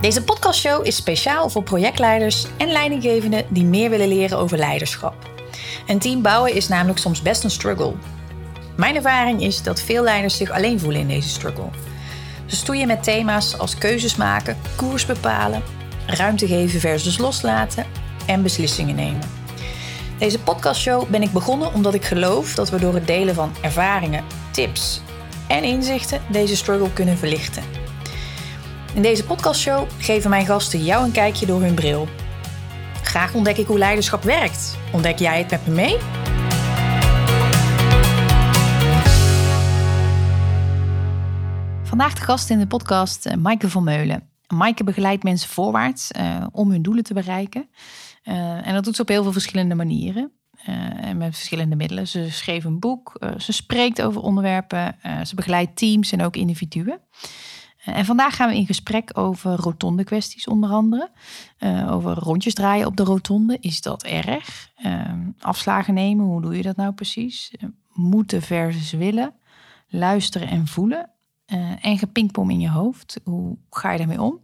Deze podcastshow is speciaal voor projectleiders en leidinggevenden die meer willen leren over leiderschap. Een team bouwen is namelijk soms best een struggle. Mijn ervaring is dat veel leiders zich alleen voelen in deze struggle. Ze stoeien met thema's als keuzes maken, koers bepalen, ruimte geven versus loslaten en beslissingen nemen. Deze podcastshow ben ik begonnen omdat ik geloof dat we door het delen van ervaringen, tips en inzichten deze struggle kunnen verlichten. In deze podcastshow geven mijn gasten jou een kijkje door hun bril. Graag ontdek ik hoe leiderschap werkt. Ontdek jij het met me mee? Vandaag de gast in de podcast uh, Maaike van Meulen. Maaike begeleidt mensen voorwaarts uh, om hun doelen te bereiken. Uh, en dat doet ze op heel veel verschillende manieren. en met verschillende middelen. Ze schreef een boek, ze spreekt over onderwerpen, ze begeleidt teams en ook individuen. En vandaag gaan we in gesprek over rotonde kwesties onder andere. Uh, over rondjes draaien op de rotonde. Is dat erg? Uh, afslagen nemen, hoe doe je dat nou precies? Uh, moeten versus willen. Luisteren en voelen. en gepingpom in je hoofd. Hoe ga je daarmee om?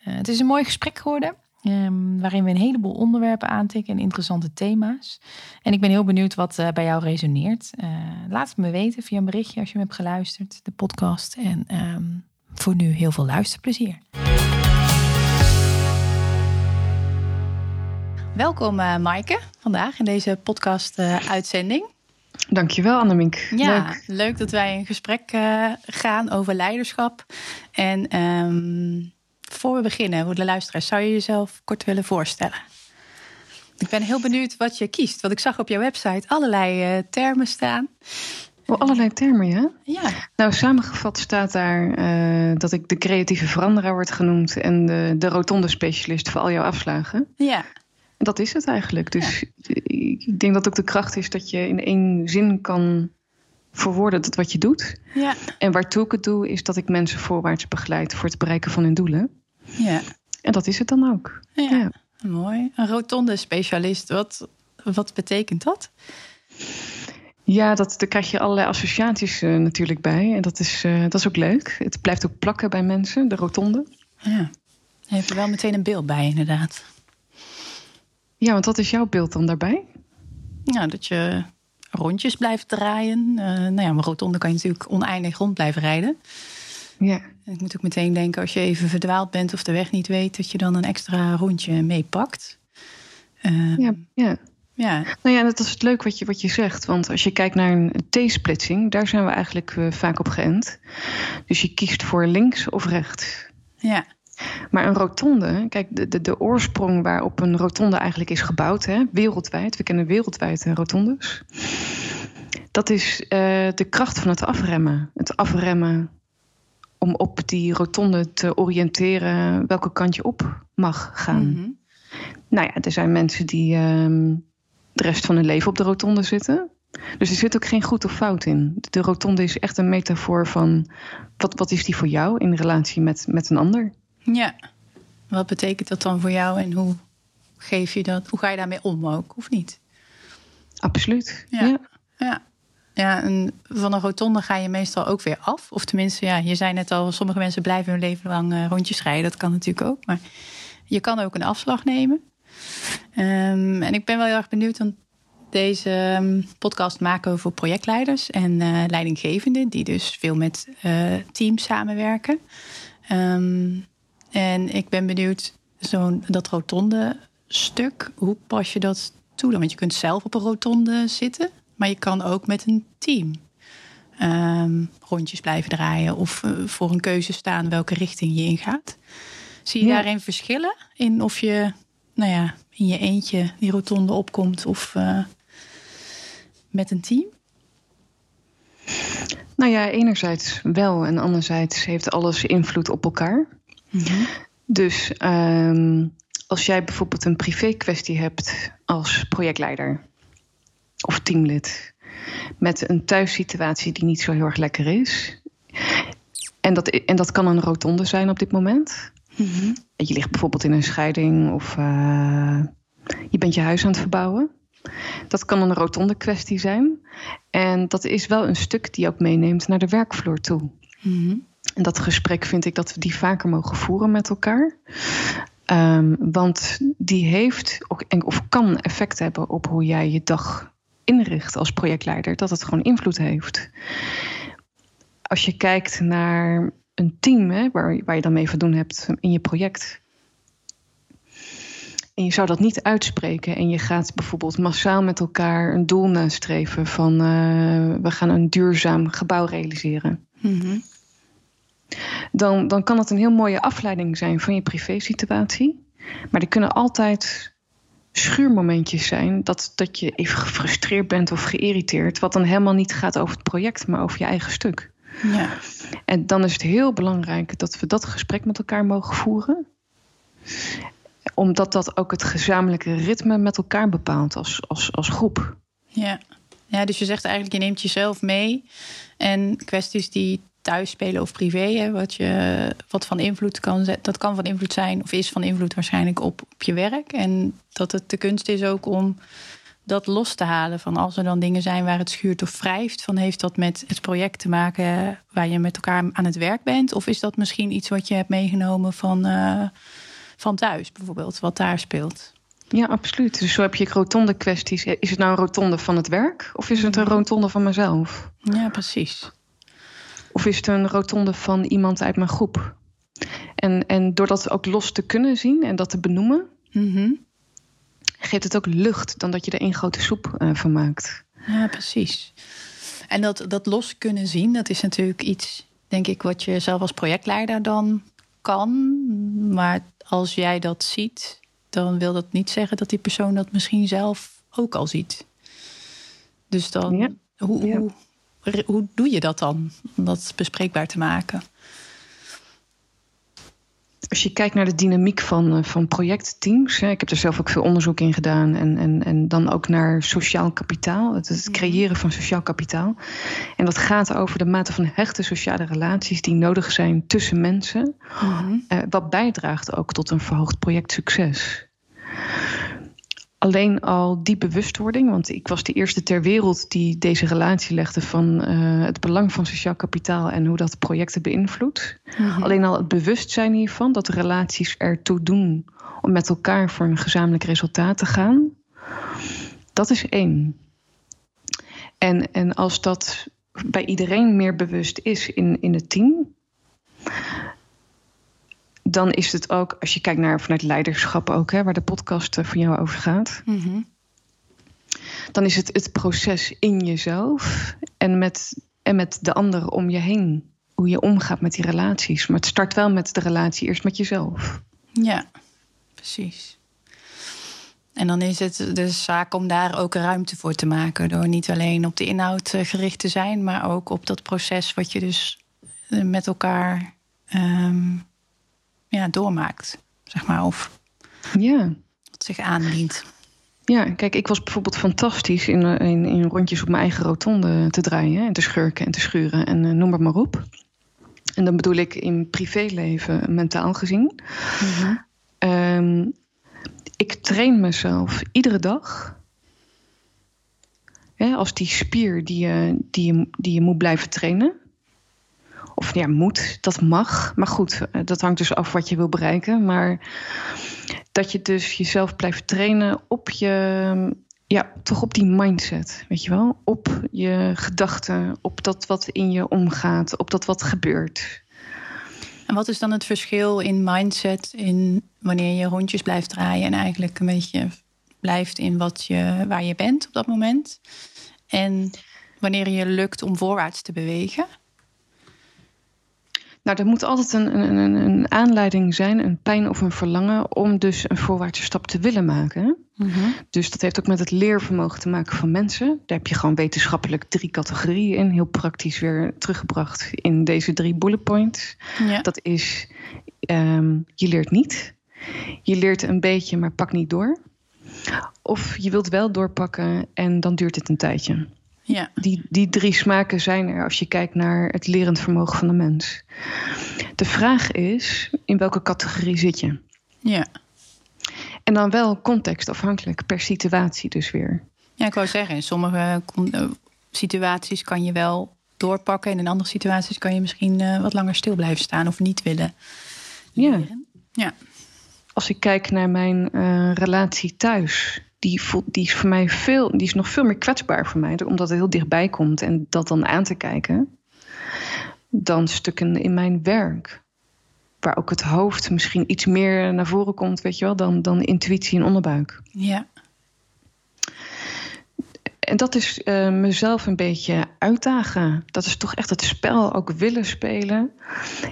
het is een mooi gesprek geworden. Um, waarin we een heleboel onderwerpen aantikken en interessante thema's. En ik ben heel benieuwd wat bij jou resoneert. laat het me weten via een berichtje als je me hebt geluisterd, de podcast. En um, voor nu heel veel luisterplezier. Welkom uh, Maaike, vandaag in deze podcast-uitzending. Uh, Dankjewel Annemiek. Ja, leuk. leuk dat wij in gesprek uh, gaan over leiderschap. En um, voor we beginnen, voor de luisteraars, zou je jezelf kort willen voorstellen? Ik ben heel benieuwd wat je kiest, want ik zag op jouw website allerlei uh, termen staan. Oh, allerlei termen, ja? Ja. Nou, samengevat staat daar uh, dat ik de creatieve veranderaar word genoemd en de, de rotonde specialist voor al jouw afslagen. Ja. Dat is het eigenlijk. Dus ja. ik denk dat ook de kracht is dat je in één zin kan verwoorden dat wat je doet. Ja. En waartoe ik het doe, is dat ik mensen voorwaarts begeleid voor het bereiken van hun doelen. Ja. En dat is het dan ook. Ja, ja. mooi. Een rotonde specialist, wat, wat betekent dat? Ja, dat, daar krijg je allerlei associaties uh, natuurlijk bij. En dat is, uh, dat is ook leuk. Het blijft ook plakken bij mensen, de rotonde. Ja, je hebt er wel meteen een beeld bij, inderdaad. Ja, want wat is jouw beeld dan daarbij? Ja, dat je rondjes blijft draaien. Uh, nou ja, een rotonde kan je natuurlijk oneindig rond blijven rijden. Ja. En ik moet ook meteen denken, als je even verdwaald bent of de weg niet weet, dat je dan een extra rondje meepakt. ja, ja. Ja. Nou ja, dat is het leuk wat je, wat je zegt. Want als je kijkt naar een T-splitsing, daar zijn we eigenlijk uh, vaak op geënt. Dus je kiest voor links of rechts. Ja. Maar een rotonde, kijk, de, de, de oorsprong waarop een rotonde eigenlijk is gebouwd, hè, wereldwijd, we kennen wereldwijd rotondes. Dat is uh, de kracht van het afremmen. Het afremmen om op die rotonde te oriënteren welke kant je op mag gaan. Mm -hmm. Nou ja, er zijn mensen die uh, de rest van hun leven op de rotonde zitten. Dus er zit ook geen goed of fout in. De rotonde is echt een metafoor van wat, wat is die voor jou in relatie met, met een ander. Ja, wat betekent dat dan voor jou en hoe geef je dat? Hoe ga je daarmee om ook, of niet? Absoluut. Ja. ja. ja. ja en van een rotonde ga je meestal ook weer af. Of tenminste, ja, je zei net al, sommige mensen blijven hun leven lang uh, rondjes rijden. Dat kan natuurlijk ook. Maar je kan ook een afslag nemen. Um, en ik ben wel heel erg benieuwd, want deze um, podcast maken we voor projectleiders en uh, leidinggevenden, die dus veel met uh, teams samenwerken. Um, en ik ben benieuwd, zo'n dat rotonde stuk, hoe pas je dat toe dan? Want je kunt zelf op een rotonde zitten, maar je kan ook met een team um, rondjes blijven draaien of uh, voor een keuze staan welke richting je ingaat. Zie je ja. daarin verschillen in of je nou ja, in je eentje die rotonde opkomt of uh, met een team? Nou ja, enerzijds wel en anderzijds heeft alles invloed op elkaar. Mm -hmm. Dus um, als jij bijvoorbeeld een privé kwestie hebt als projectleider of teamlid met een thuissituatie die niet zo heel erg lekker is. En dat, en dat kan een rotonde zijn op dit moment. Mm -hmm. Je ligt bijvoorbeeld in een scheiding of uh, je bent je huis aan het verbouwen. Dat kan een rotonde kwestie zijn. En dat is wel een stuk die je ook meeneemt naar de werkvloer toe. Mm -hmm. En dat gesprek vind ik dat we die vaker mogen voeren met elkaar. Um, want die heeft of kan effect hebben op hoe jij je dag inricht als projectleider. Dat het gewoon invloed heeft. Als je kijkt naar een team hè, waar, waar je dan mee te doen hebt in je project. En je zou dat niet uitspreken en je gaat bijvoorbeeld massaal met elkaar een doel nastreven van uh, we gaan een duurzaam gebouw realiseren. Mm dan, dan kan het een heel mooie afleiding zijn van je privésituatie. Maar er kunnen altijd schuurmomentjes zijn dat, dat je even gefrustreerd bent of geïrriteerd, wat dan helemaal niet gaat over het project, maar over je eigen stuk. Ja. En dan is het heel belangrijk dat we dat gesprek met elkaar mogen voeren omdat dat ook het gezamenlijke ritme met elkaar bepaalt als, als, als groep. Ja. ja, dus je zegt eigenlijk, je neemt jezelf mee. En kwesties die thuis spelen of privé, hè, wat, je, wat van invloed kan dat kan van invloed zijn, of is van invloed waarschijnlijk op, op je werk. En dat het de kunst is ook om dat los te halen. Van als er dan dingen zijn waar het schuurt of wrijft, van heeft dat met het project te maken waar je met elkaar aan het werk bent? Of is dat misschien iets wat je hebt meegenomen van, uh, van thuis, bijvoorbeeld, wat daar speelt? Ja, absoluut. Dus zo heb je rotonde kwesties. Is het nou een rotonde van het werk of is het een rotonde van mezelf? Ja, precies. Of is het een rotonde van iemand uit mijn groep? En, en door dat ook los te kunnen zien en dat te benoemen, mhm. Geeft het ook lucht dan dat je er één grote soep uh, van maakt. Ja, precies. En dat, dat los kunnen zien, dat is natuurlijk iets, denk ik, wat je zelf als projectleider dan kan. Maar als jij dat ziet, dan wil dat niet zeggen dat die persoon dat misschien zelf ook al ziet. Dus dan, hoe, hoe, hoe doe je dat dan? Om dat bespreekbaar te maken? Als je kijkt naar de dynamiek van, eh, van projectteams, ik heb er zelf ook veel onderzoek in gedaan, en, en, en dan ook naar sociaal kapitaal, het, het mhm. creëren van sociaal kapitaal. En dat gaat over de mate van hechte sociale relaties die nodig zijn tussen mensen, mhm. eh, wat bijdraagt ook tot een verhoogd projectsucces alleen al die bewustwording, want ik was de eerste ter wereld die deze relatie legde van uh, het belang van sociaal kapitaal en hoe dat projecten beïnvloedt. Mhm. Alleen al het bewustzijn hiervan, dat relaties ertoe doen om met elkaar voor een gezamenlijk resultaat te gaan, dat is één. En, en als dat bij iedereen meer bewust is in, in het team, dan is het ook, als je kijkt naar vanuit leiderschap ook, hè, waar de podcast eh, van jou over gaat. Mhm. Dan is het het proces in jezelf en met, en met de anderen om je heen. Hoe je omgaat met die relaties. Maar het start wel met de relatie eerst met jezelf. Ja, precies. En dan is het de zaak om daar ook ruimte voor te maken. Door niet alleen op de inhoud eh, gericht te zijn, maar ook op dat proces wat je dus eh, met elkaar ehm, ja, doormaakt, zeg maar. Of ja. zich aandient. Ja, kijk, ik was bijvoorbeeld fantastisch in, in, in rondjes op mijn eigen rotonde te draaien en te schurken en te schuren en uh, noem maar maar op. En dan bedoel ik in privéleven, mentaal gezien. Mhm. Ehm, ik train mezelf iedere dag. als die spier die je, die, je, die je moet blijven trainen. Of ja, moet, dat mag. Maar goed, eh, dat hangt dus af wat je wil bereiken. Maar dat je dus jezelf blijft trainen op je, ja, toch op die mindset, weet je wel? Op je gedachten, op dat wat in je omgaat, op dat wat gebeurt. En wat is dan het verschil in mindset in wanneer je rondjes blijft draaien en eigenlijk een beetje blijft in wat je, waar je bent op dat moment? En wanneer je lukt om voorwaarts te bewegen? Nou, er moet altijd een, een, een, aanleiding zijn, een pijn of een verlangen, om dus een voorwaartse stap te willen maken. Mhm. Dus dat heeft ook met het leervermogen te maken van mensen. Daar heb je gewoon wetenschappelijk drie categorieën in, heel praktisch weer teruggebracht in deze drie bullet points. Ja. Dat is, ehm, je leert niet. Je leert een beetje, maar pak niet door. Of je wilt wel doorpakken en dan duurt het een tijdje. Ja. Die, die drie smaken zijn er als je kijkt naar het lerend vermogen van de mens. De vraag is, in welke categorie zit je? Ja. En dan wel contextafhankelijk, per situatie dus weer. Ja, ik wou zeggen, in sommige eh, situaties kan je wel doorpakken. En in andere situaties kan je misschien eh, wat langer stil blijven staan of niet willen. Ja. leren. Ja. Als ik kijk naar mijn eh, relatie thuis, die, voelt, die is voor mij veel, die is nog veel meer kwetsbaar voor mij, omdat het heel dichtbij komt en dat dan aan te kijken, dan stukken in mijn werk. Waar ook het hoofd misschien iets meer naar voren komt, weet je wel, dan, dan intuïtie en onderbuik. Ja. En dat is eh, mezelf een beetje uitdagen. Dat is toch echt het spel ook willen spelen.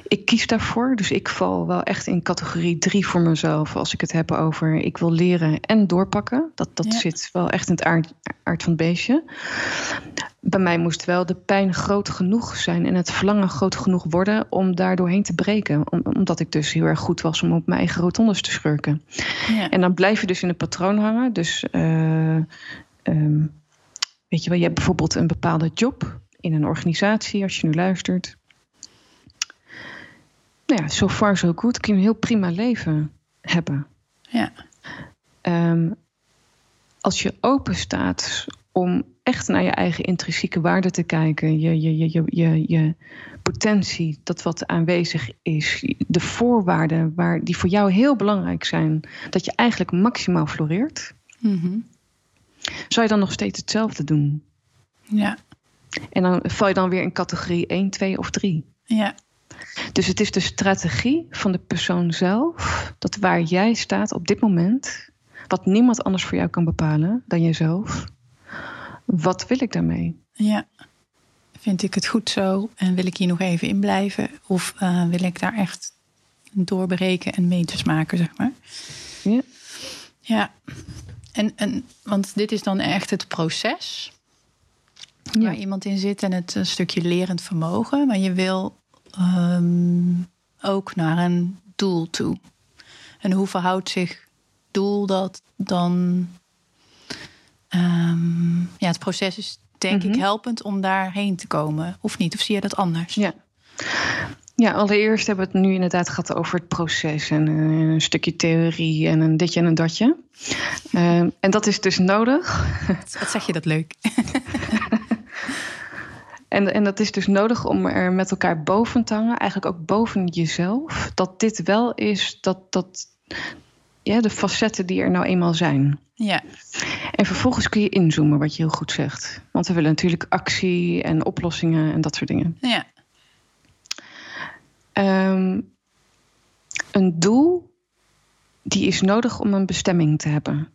Ik kies daarvoor, dus ik val wel echt in categorie drie voor mezelf. Als ik het heb over ik wil leren en doorpakken. Dat, dat Ja. zit wel echt in het aard, aard van het beestje. Bij mij moest wel de pijn groot genoeg zijn en het verlangen groot genoeg worden om daar doorheen te breken. Om- omdat ik dus heel erg goed was om op mijn eigen rotondes te schurken. ja. En dan blijf je dus in een patroon hangen. Dus eh, ehm, weet je wel, je hebt bijvoorbeeld een bepaalde job in een organisatie, als je nu luistert. Nou ja, so far so good. Kun je een heel prima leven hebben. Ja. Ehm, als je open staat om echt naar je eigen intrinsieke waarde te kijken, je, je, je, je, je, je potentie, dat wat aanwezig is, de voorwaarden waar, die voor jou heel belangrijk zijn, dat je eigenlijk maximaal floreert, Mhm. Zou je dan nog steeds hetzelfde doen? ja. En dan val je dan weer in categorie 1, 2 of 3. Ja. Dus het is de strategie van de persoon zelf, dat waar jij staat op dit moment, wat niemand anders voor jou kan bepalen dan jezelf. Wat wil ik daarmee? Ja. Vind ik het goed zo en wil ik hier nog even in blijven? Of eh, wil ik daar echt doorbreken en meters maken, zeg maar? Ja. Ja. En, en, want dit is dan echt het proces Ja. waar iemand in zit en het een stukje lerend vermogen. Maar je wil ehm, ook naar een doel toe. En hoe verhoudt zich doel dat dan... ehm, ja, het proces is denk ik Mhm. helpend om daarheen te komen. Of niet? Of zie je dat anders? Ja. Ja, allereerst hebben we het nu inderdaad gehad over het proces en eh, een stukje theorie en een ditje en een datje. Eh, en dat is dus nodig. Wat zeg je dat leuk? En, en dat is dus nodig om er met elkaar boven te hangen, eigenlijk ook boven jezelf. Dat dit wel is, dat, dat ja, de facetten die er nou eenmaal zijn. Ja, En vervolgens kun je inzoomen, wat je heel goed zegt. Want we willen natuurlijk actie en oplossingen en dat soort dingen. ja, Ehm, een doel, die is nodig om een bestemming te hebben.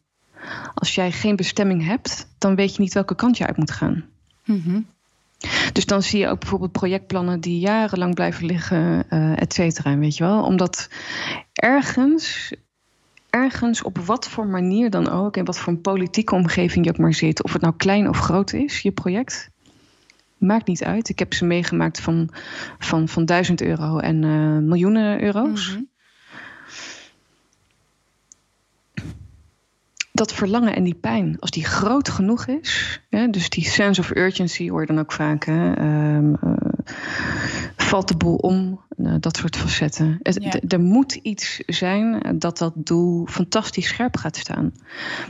Als jij geen bestemming hebt, dan weet je niet welke kant je uit moet gaan. Mhm. Dus dan zie je ook bijvoorbeeld projectplannen die jarenlang blijven liggen, eh et cetera, weet je wel. Omdat ergens, ergens op wat voor manier dan ook... en wat voor een politieke omgeving je ook maar zit... of het nou klein of groot is, je project... Maakt niet uit. Ik heb ze meegemaakt van, van, van 1000 euro en eh, miljoenen euro's. Mhm. dat verlangen en die pijn, als die groot genoeg is, dus die sense of urgency hoor je dan ook vaak, hè, ehm, eh, valt de boel om, eh, dat soort facetten. Het- Ja. d- Er moet iets zijn dat dat doel fantastisch scherp gaat staan.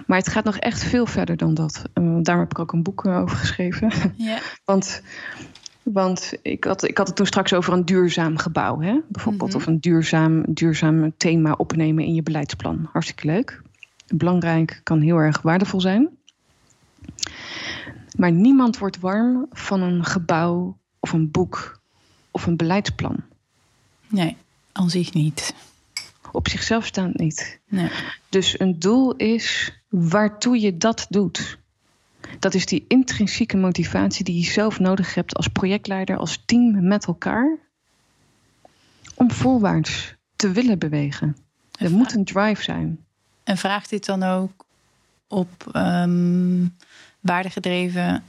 Maar het gaat nog echt veel verder dan dat. Uh, daarom heb ik ook een boek eh, over geschreven. ja, Want, want ik, had, ik had het toen straks over een duurzaam gebouw, hè? bijvoorbeeld. Mhm. Of een duurzaam, duurzaam thema opnemen in je beleidsplan. Hartstikke leuk. Belangrijk, kan heel erg waardevol zijn. Maar niemand wordt warm van een gebouw of een boek of een beleidsplan. nee, aan zich niet. Op zichzelf staand niet. Nee. Dus een doel is waartoe je dat doet. Dat is die intrinsieke motivatie die je zelf nodig hebt als projectleider, als team met elkaar. Om voorwaarts te willen bewegen. Er moet een drive zijn. En vraagt dit dan ook op ehm waardegedreven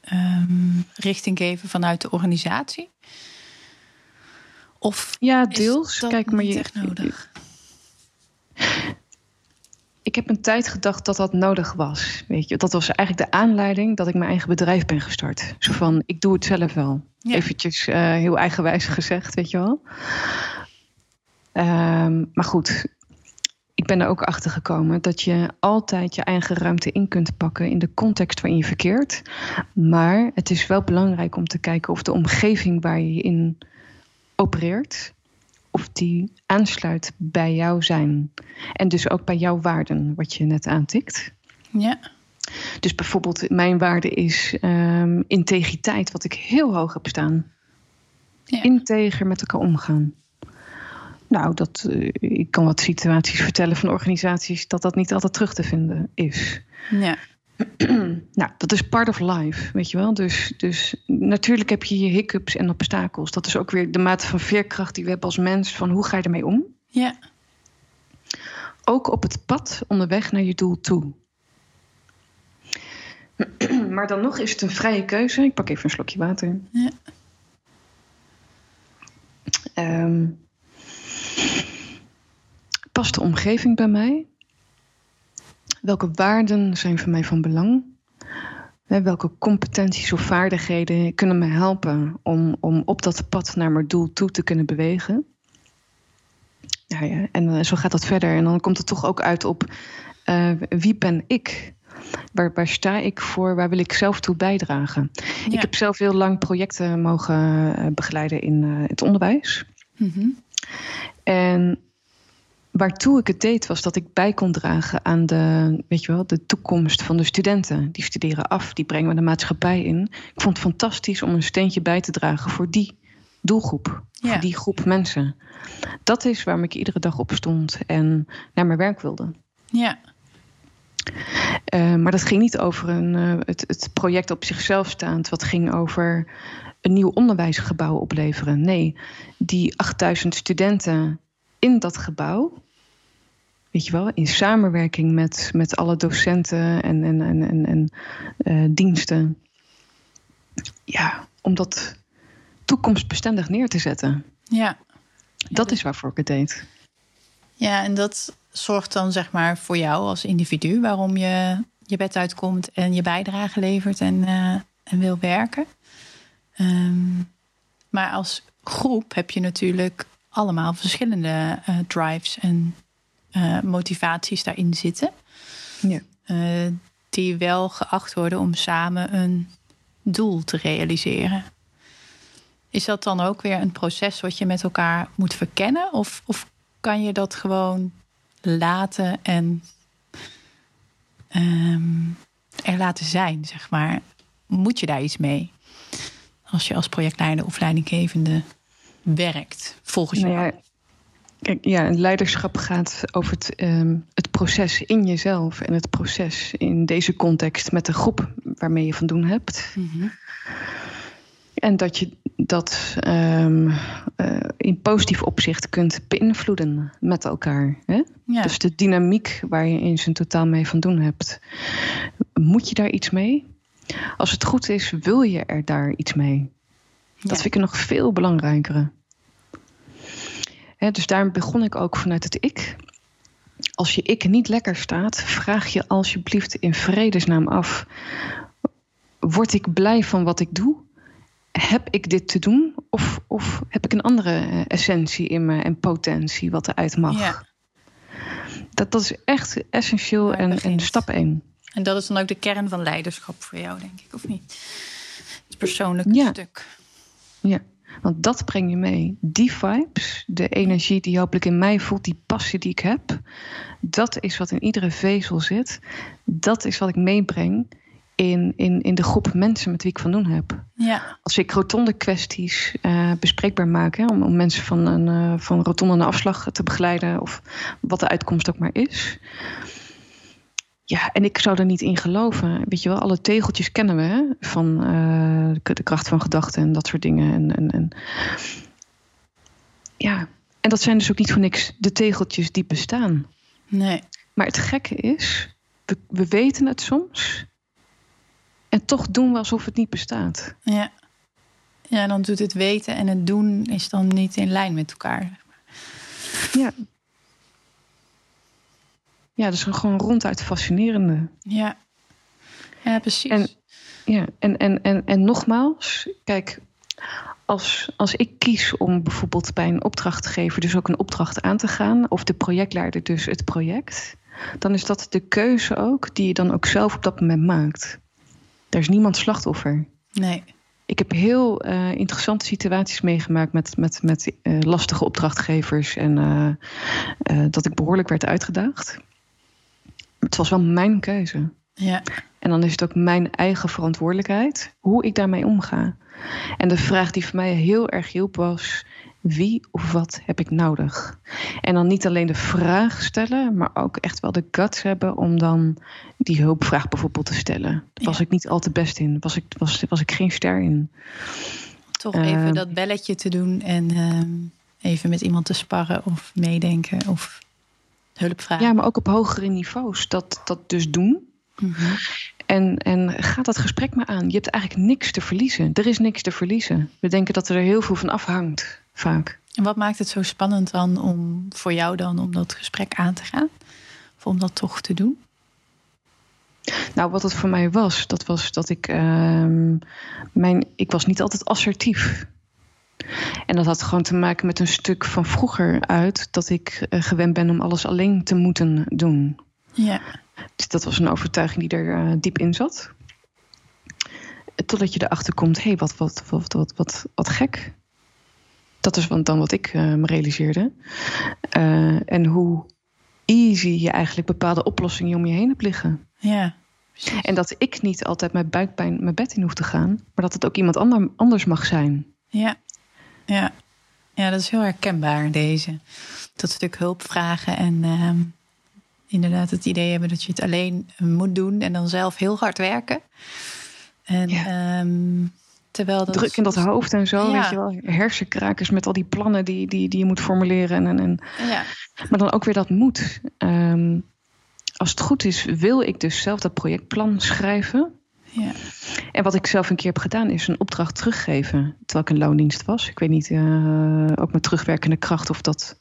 ehm, richting geven vanuit de organisatie? Of Ja, is deels. dat Kijk, maar je, echt nodig? ik heb een tijd gedacht dat dat nodig was. Weet je, dat was eigenlijk de aanleiding dat ik mijn eigen bedrijf ben gestart. Zo van, ik doe het zelf wel. Ja. Eventjes eh, heel eigenwijs gezegd, weet je wel. Ehm, maar goed, ik ben er ook achter gekomen dat je altijd je eigen ruimte in kunt pakken in de context waarin je verkeert. Maar het is wel belangrijk om te kijken of de omgeving waar je in opereert, of die aansluit bij jouw zijn. En dus ook bij jouw waarden, wat je net aantikt. Ja. Dus bijvoorbeeld, mijn waarde is um, integriteit, wat ik heel hoog heb staan. Ja. Integer met elkaar omgaan. Nou, dat, uh, ik kan wat situaties vertellen van organisaties dat dat niet altijd terug te vinden is. Ja. nou, dat is part of life, weet je wel. Dus, dus natuurlijk heb je je hiccups en obstakels. Dat is ook weer de mate van veerkracht die we hebben als mens. Van hoe ga je ermee om? Ja. Ook op het pad onderweg naar je doel toe. maar dan nog is het een vrije keuze. Ik pak even een slokje water. Ja. Um, past de omgeving bij mij? Welke waarden zijn voor mij van belang? Welke competenties of vaardigheden kunnen me helpen om, om op dat pad naar mijn doel toe te kunnen bewegen? Ja, ja. En uh, zo gaat dat verder. En dan komt het toch ook uit op uh, wie ben ik? Waar, waar, sta ik voor? Waar wil ik zelf toe bijdragen? Ja. Ik heb zelf heel lang projecten mogen uh, begeleiden in het onderwijs. Mm -hmm. En waartoe ik het deed, was dat ik bij kon dragen aan de, weet je wel, de toekomst van de studenten. Die studeren af, die brengen we de maatschappij in. Ik vond het fantastisch om een steentje bij te dragen voor die doelgroep, ja. voor die groep mensen. Dat is waarom ik iedere dag opstond en naar mijn werk wilde. Ja. Uh, maar dat ging niet over een, uh, het, het project op zichzelf staand, wat ging over een nieuw onderwijsgebouw opleveren. Nee, die 8000 studenten in dat gebouw, weet je wel, in samenwerking met, met alle docenten en, en, en, en, en uh, diensten. Ja, om dat toekomstbestendig neer te zetten. Ja. Dat is waarvoor ik het deed. Ja, en dat zorgt dan zeg maar voor jou als individu waarom je je bed uitkomt en je bijdrage levert en, uh, en wil werken. Um, maar als groep heb je natuurlijk allemaal verschillende uh, drives en uh, motivaties daarin zitten. Ja. Uh, die wel geacht worden om samen een doel te realiseren. Is dat dan ook weer een proces wat je met elkaar moet verkennen? Of, of kan je dat gewoon laten en um, er laten zijn, zeg maar? Moet je daar iets mee? Als je als projectleider of leidinggevende werkt, volgens jou? Nou ja, kijk, ja, leiderschap gaat over het, um, het proces in jezelf en het proces in deze context met de groep waarmee je van doen hebt. Mm -hmm. En dat je dat um, uh, in positief opzicht kunt beïnvloeden met elkaar. Hè? Ja. Dus de dynamiek waar je in zijn totaal mee van doen hebt. Moet je daar iets mee? Als het goed is, wil je er daar iets mee? Dat ja. vind ik nog veel belangrijker. dus daarom begon ik ook vanuit het ik. Als je ik niet lekker staat, vraag je alsjeblieft in vredesnaam af: word ik blij van wat ik doe? Heb ik dit te doen? Of, of heb ik een andere essentie in me en potentie wat eruit mag? Ja. Dat, dat is echt essentieel en, en stap één. En dat is dan ook de kern van leiderschap voor jou, denk ik, of niet? Het persoonlijke ja. stuk. Ja, want dat breng je mee. Die vibes, de energie die hopelijk in mij voelt, die passie die ik heb, dat is wat in iedere vezel zit. Dat is wat ik meebreng in, in, in de groep mensen met wie ik van doen heb. Ja. Als ik rotonde kwesties uh, bespreekbaar maak, hè, om, om mensen van, een, uh, van rotonde naar afslag te begeleiden, of wat de uitkomst ook maar is. Ja, en ik zou er niet in geloven. Weet je wel, alle tegeltjes kennen we hè? van uh, de kracht van gedachten en dat soort dingen. En, en, en, ja, en dat zijn dus ook niet voor niks de tegeltjes die bestaan. Nee. Maar het gekke is, we, we weten het soms. En toch doen we alsof het niet bestaat. Ja. Ja, dan doet het weten en het doen is dan niet in lijn met elkaar. Ja, ja, dat is gewoon ronduit fascinerende. Ja, ja precies. En, ja, en, en, en, en nogmaals, kijk, als, als ik kies om bijvoorbeeld bij een opdrachtgever dus ook een opdracht aan te gaan, of de projectleider dus het project, dan is dat de keuze ook die je dan ook zelf op dat moment maakt. Er is niemand slachtoffer. Nee. Ik heb heel uh, interessante situaties meegemaakt met, met, met uh, lastige opdrachtgevers en uh, dat ik behoorlijk werd uitgedaagd. Het was wel mijn keuze. Ja. En dan is het ook mijn eigen verantwoordelijkheid hoe ik daarmee omga. En de vraag die voor mij heel erg hielp was: wie of wat heb ik nodig? En dan niet alleen de vraag stellen, maar ook echt wel de guts hebben om dan die hulpvraag bijvoorbeeld te stellen. Daar was ik niet al te best in, was ik, was, was ik geen ster in. Toch even uh, dat belletje te doen en uh, even met iemand te sparren of meedenken of hulp vragen. Ja, maar ook op hogere niveaus dat, dat dus doen. Mm -hmm. En, en ga dat gesprek maar aan. Je hebt eigenlijk niks te verliezen. Er is niks te verliezen. We denken dat er heel veel van afhangt, vaak. En wat maakt het zo spannend dan om voor jou dan om dat gesprek aan te gaan? Of om dat toch te doen? Nou, wat het voor mij was, dat was dat ik. Uh, mijn, ik was niet altijd assertief. En dat had gewoon te maken met een stuk van vroeger uit dat ik uh, gewend ben om alles alleen te moeten doen. Ja. Dus dat was een overtuiging die er uh, diep in zat. Totdat je erachter komt, hé, hey, wat, wat, wat, wat, wat, wat gek. Dat is dan wat ik uh, me realiseerde. En hoe easy je eigenlijk bepaalde oplossingen om je heen hebt liggen. Ja. Precies. En dat ik niet altijd met buikpijn mijn bed in hoef te gaan, maar dat het ook iemand ander, anders mag zijn. Ja. Ja, ja, dat is heel herkenbaar deze. Dat stuk hulp vragen en uh, inderdaad het idee hebben dat je het alleen moet doen en dan zelf heel hard werken. En ja. um, terwijl dat druk in dat hoofd en zo, ja. weet je wel, hersenkrakers met al die plannen die, die, die je moet formuleren. En, en, ja. Maar dan ook weer dat moet. Um, als het goed is, wil ik dus zelf dat projectplan schrijven. Ja. En wat ik zelf een keer heb gedaan, is een opdracht teruggeven. Terwijl ik in loondienst was. Ik weet niet, uh, ook met terugwerkende kracht, of dat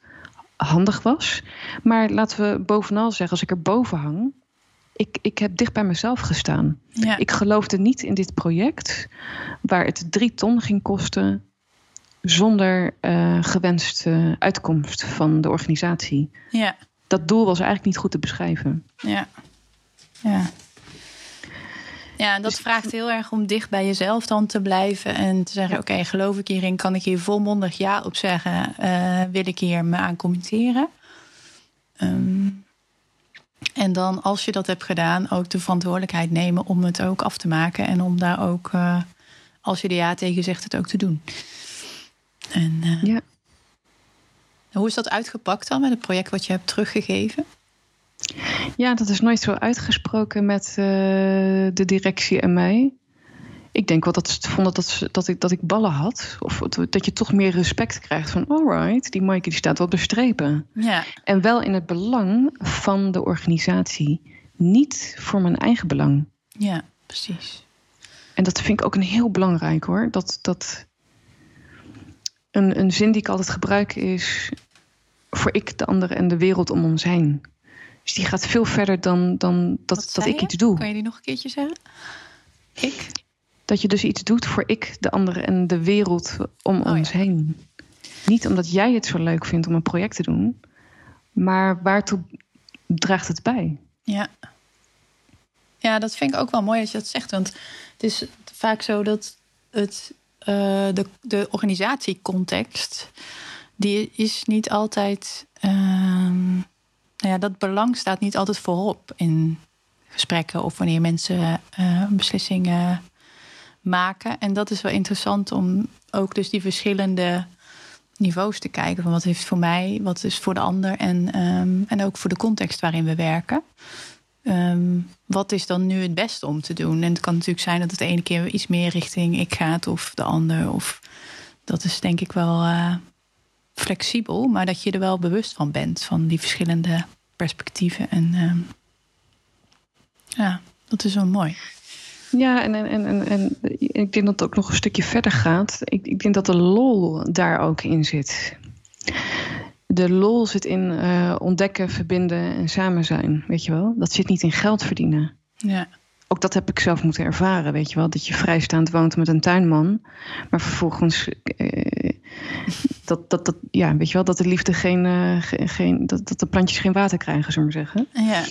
handig was. Maar laten we bovenal zeggen, als ik er boven hang. Ik, ik heb dicht bij mezelf gestaan. Ja. Ik geloofde niet in dit project, waar het drie ton ging kosten. zonder uh, gewenste uitkomst van de organisatie. Ja. Dat doel was eigenlijk niet goed te beschrijven. Ja. Ja. Ja, en dat dus, vraagt heel erg om dicht bij jezelf dan te blijven en te zeggen: ja. Oké, okay, geloof ik hierin? Kan ik hier volmondig ja op zeggen? Uh, wil ik hier me aan committeren? Um, en dan, als je dat hebt gedaan, ook de verantwoordelijkheid nemen om het ook af te maken en om daar ook, uh, als je er ja tegen zegt, het ook te doen. En uh, ja. hoe is dat uitgepakt dan met het project wat je hebt teruggegeven? Ja, dat is nooit zo uitgesproken met uh, de directie en mij. Ik denk wel dat ze vonden dat, dat, ik, dat ik ballen had. Of dat je toch meer respect krijgt van... alright, die Maaike die staat wel bestrepen. Ja. En wel in het belang van de organisatie. Niet voor mijn eigen belang. Ja, precies. En dat vind ik ook een heel belangrijk hoor. Dat, dat een, een zin die ik altijd gebruik is... voor ik, de ander en de wereld om ons heen. Dus die gaat veel verder dan, dan dat, dat ik je? iets doe. Kan je die nog een keertje zeggen? Ik? Dat je dus iets doet voor ik, de anderen en de wereld om oh, ons ja. heen. Niet omdat jij het zo leuk vindt om een project te doen, maar waartoe draagt het bij? Ja. Ja, dat vind ik ook wel mooi als je dat zegt. Want het is vaak zo dat het, uh, de, de organisatiecontext, die is niet altijd. Uh, nou ja, dat belang staat niet altijd voorop in gesprekken of wanneer mensen uh, beslissingen maken. En dat is wel interessant om ook dus die verschillende niveaus te kijken. Van wat heeft voor mij, wat is voor de ander en, um, en ook voor de context waarin we werken. Um, wat is dan nu het beste om te doen? En het kan natuurlijk zijn dat het de ene keer iets meer richting ik gaat of de ander. Of dat is denk ik wel uh, flexibel, maar dat je er wel bewust van bent van die verschillende perspectieven. En um, ja, dat is wel mooi. Ja, en, en, en, en ik denk dat het ook nog een stukje verder gaat. Ik, ik denk dat de lol daar ook in zit. De lol zit in uh, ontdekken, verbinden en samen zijn. Weet je wel? Dat zit niet in geld verdienen. Ja. ook dat heb ik zelf moeten ervaren, weet je wel. Dat je vrijstaand woont met een tuinman. Maar vervolgens, eh, dat, dat, dat, ja, weet je wel, dat de liefde geen, uh, geen dat, dat de plantjes geen water krijgen, zullen we zeggen. Ja.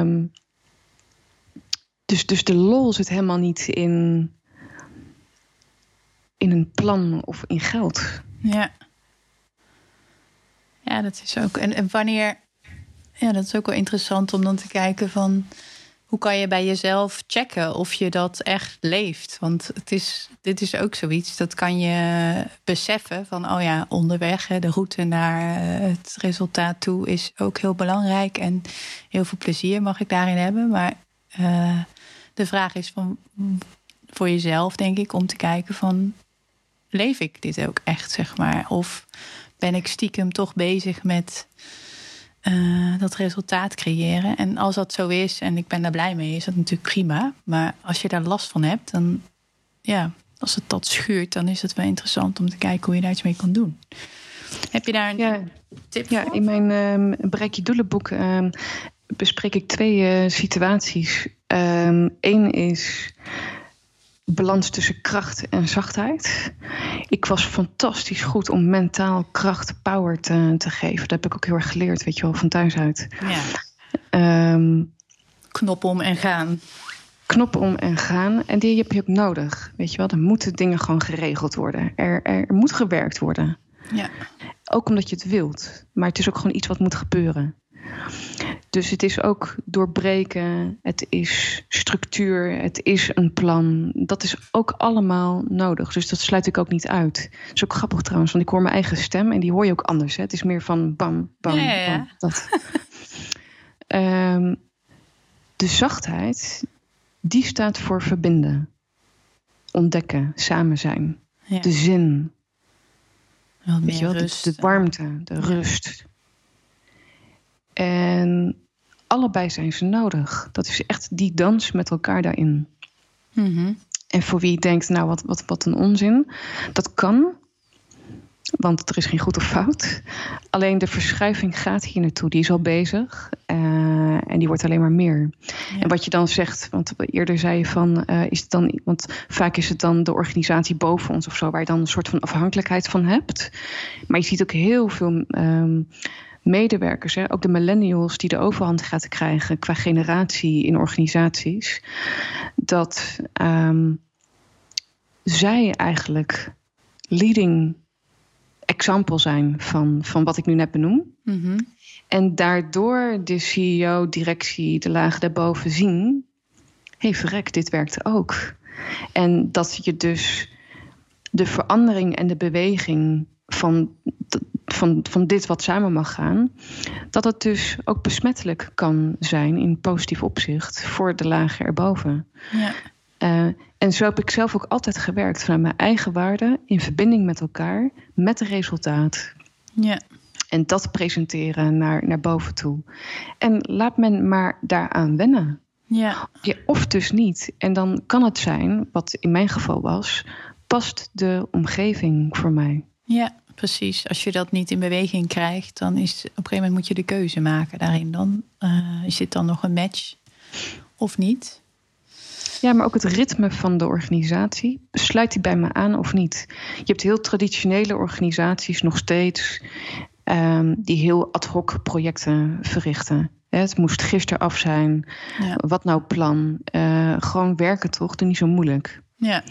Um, dus, dus de lol zit helemaal niet in, in een plan of in geld. Ja. Ja, dat is ook. En, en wanneer. Ja, dat is ook wel interessant om dan te kijken van hoe kan je bij jezelf checken of je dat echt leeft? Want het is, dit is ook zoiets, dat kan je beseffen van, oh ja, onderweg, de route naar eh, het resultaat toe is ook heel belangrijk en heel veel plezier mag ik daarin hebben. Maar uh, de vraag is van, voor jezelf, denk ik, om te kijken van, leef ik dit ook echt, zeg maar? Of ben ik stiekem toch bezig met uh, dat resultaat creëren. En als dat zo is en ik ben daar blij mee, is dat natuurlijk prima. Maar als je daar last van hebt, dan ja, als het dat schuurt, dan is het wel interessant om te kijken hoe je daar iets mee kan doen. Heb je daar een ja, tip ja, voor? in mijn um, Bereik je doelenboek um, bespreek ik twee uh, situaties. Eén um, is balans tussen kracht en zachtheid. Ik was fantastisch goed om mentaal kracht, power te, te geven. Dat heb ik ook heel erg geleerd, weet je wel, van thuis uit. Ja. Um, knop om en gaan. Knop om en gaan. En die heb je ook nodig. Weet je wel, er moeten dingen gewoon geregeld worden. Er, er moet gewerkt worden. Ja. Ook omdat je het wilt. Maar het is ook gewoon iets wat moet gebeuren. Dus het is ook doorbreken, het is structuur, het is een plan. Dat is ook allemaal nodig. Dus dat sluit ik ook niet uit. Dat is ook grappig trouwens, want ik hoor mijn eigen stem en die hoor je ook anders. Hè? Het is meer van bam, bam, ja, ja. bam. Dat. um, de zachtheid, die staat voor verbinden, ontdekken, samen zijn. De zin. Weet je wel, de, de warmte, de rust. En allebei zijn ze nodig. Dat is echt die dans met elkaar daarin. Mm -hmm. En voor wie denkt, nou wat, wat, wat een onzin. Dat kan, want er is geen goed of fout. Alleen de verschuiving gaat hier naartoe. Die is al bezig uh, en die wordt alleen maar meer. Ja. En wat je dan zegt, want eerder zei je van, uh, is het dan, want vaak is het dan de organisatie boven ons of zo, waar je dan een soort van afhankelijkheid van hebt. Maar je ziet ook heel veel. Um, medewerkers, hè, ook de millennials die de overhand gaat krijgen qua generatie in organisaties, dat um, zij eigenlijk leading example zijn van, van wat ik nu net benoem. Mm -hmm. En daardoor de CEO, directie, de lagen daarboven zien, hé hey, verrek, dit werkt ook. En dat je dus de verandering en de beweging van, van, van dit wat samen mag gaan, dat het dus ook besmettelijk kan zijn in positief opzicht voor de lagen erboven. Ja. Uh, en zo heb ik zelf ook altijd gewerkt vanuit mijn eigen waarden in verbinding met elkaar, met het resultaat. Ja. En dat presenteren naar, naar boven toe. En laat men maar daaraan wennen. Ja. ja. Of dus niet. En dan kan het zijn, wat in mijn geval was, past de omgeving voor mij. Ja, precies. Als je dat niet in beweging krijgt, dan is op een gegeven moment moet je de keuze maken daarin. Dan uh, is dit dan nog een match of niet? Ja, maar ook het ritme van de organisatie. Sluit die bij me aan of niet? Je hebt heel traditionele organisaties nog steeds um, die heel ad hoc projecten verrichten. Het moest gisteren af zijn. Ja. Wat nou plan? Uh, gewoon werken toch? Doe niet zo moeilijk. Ja.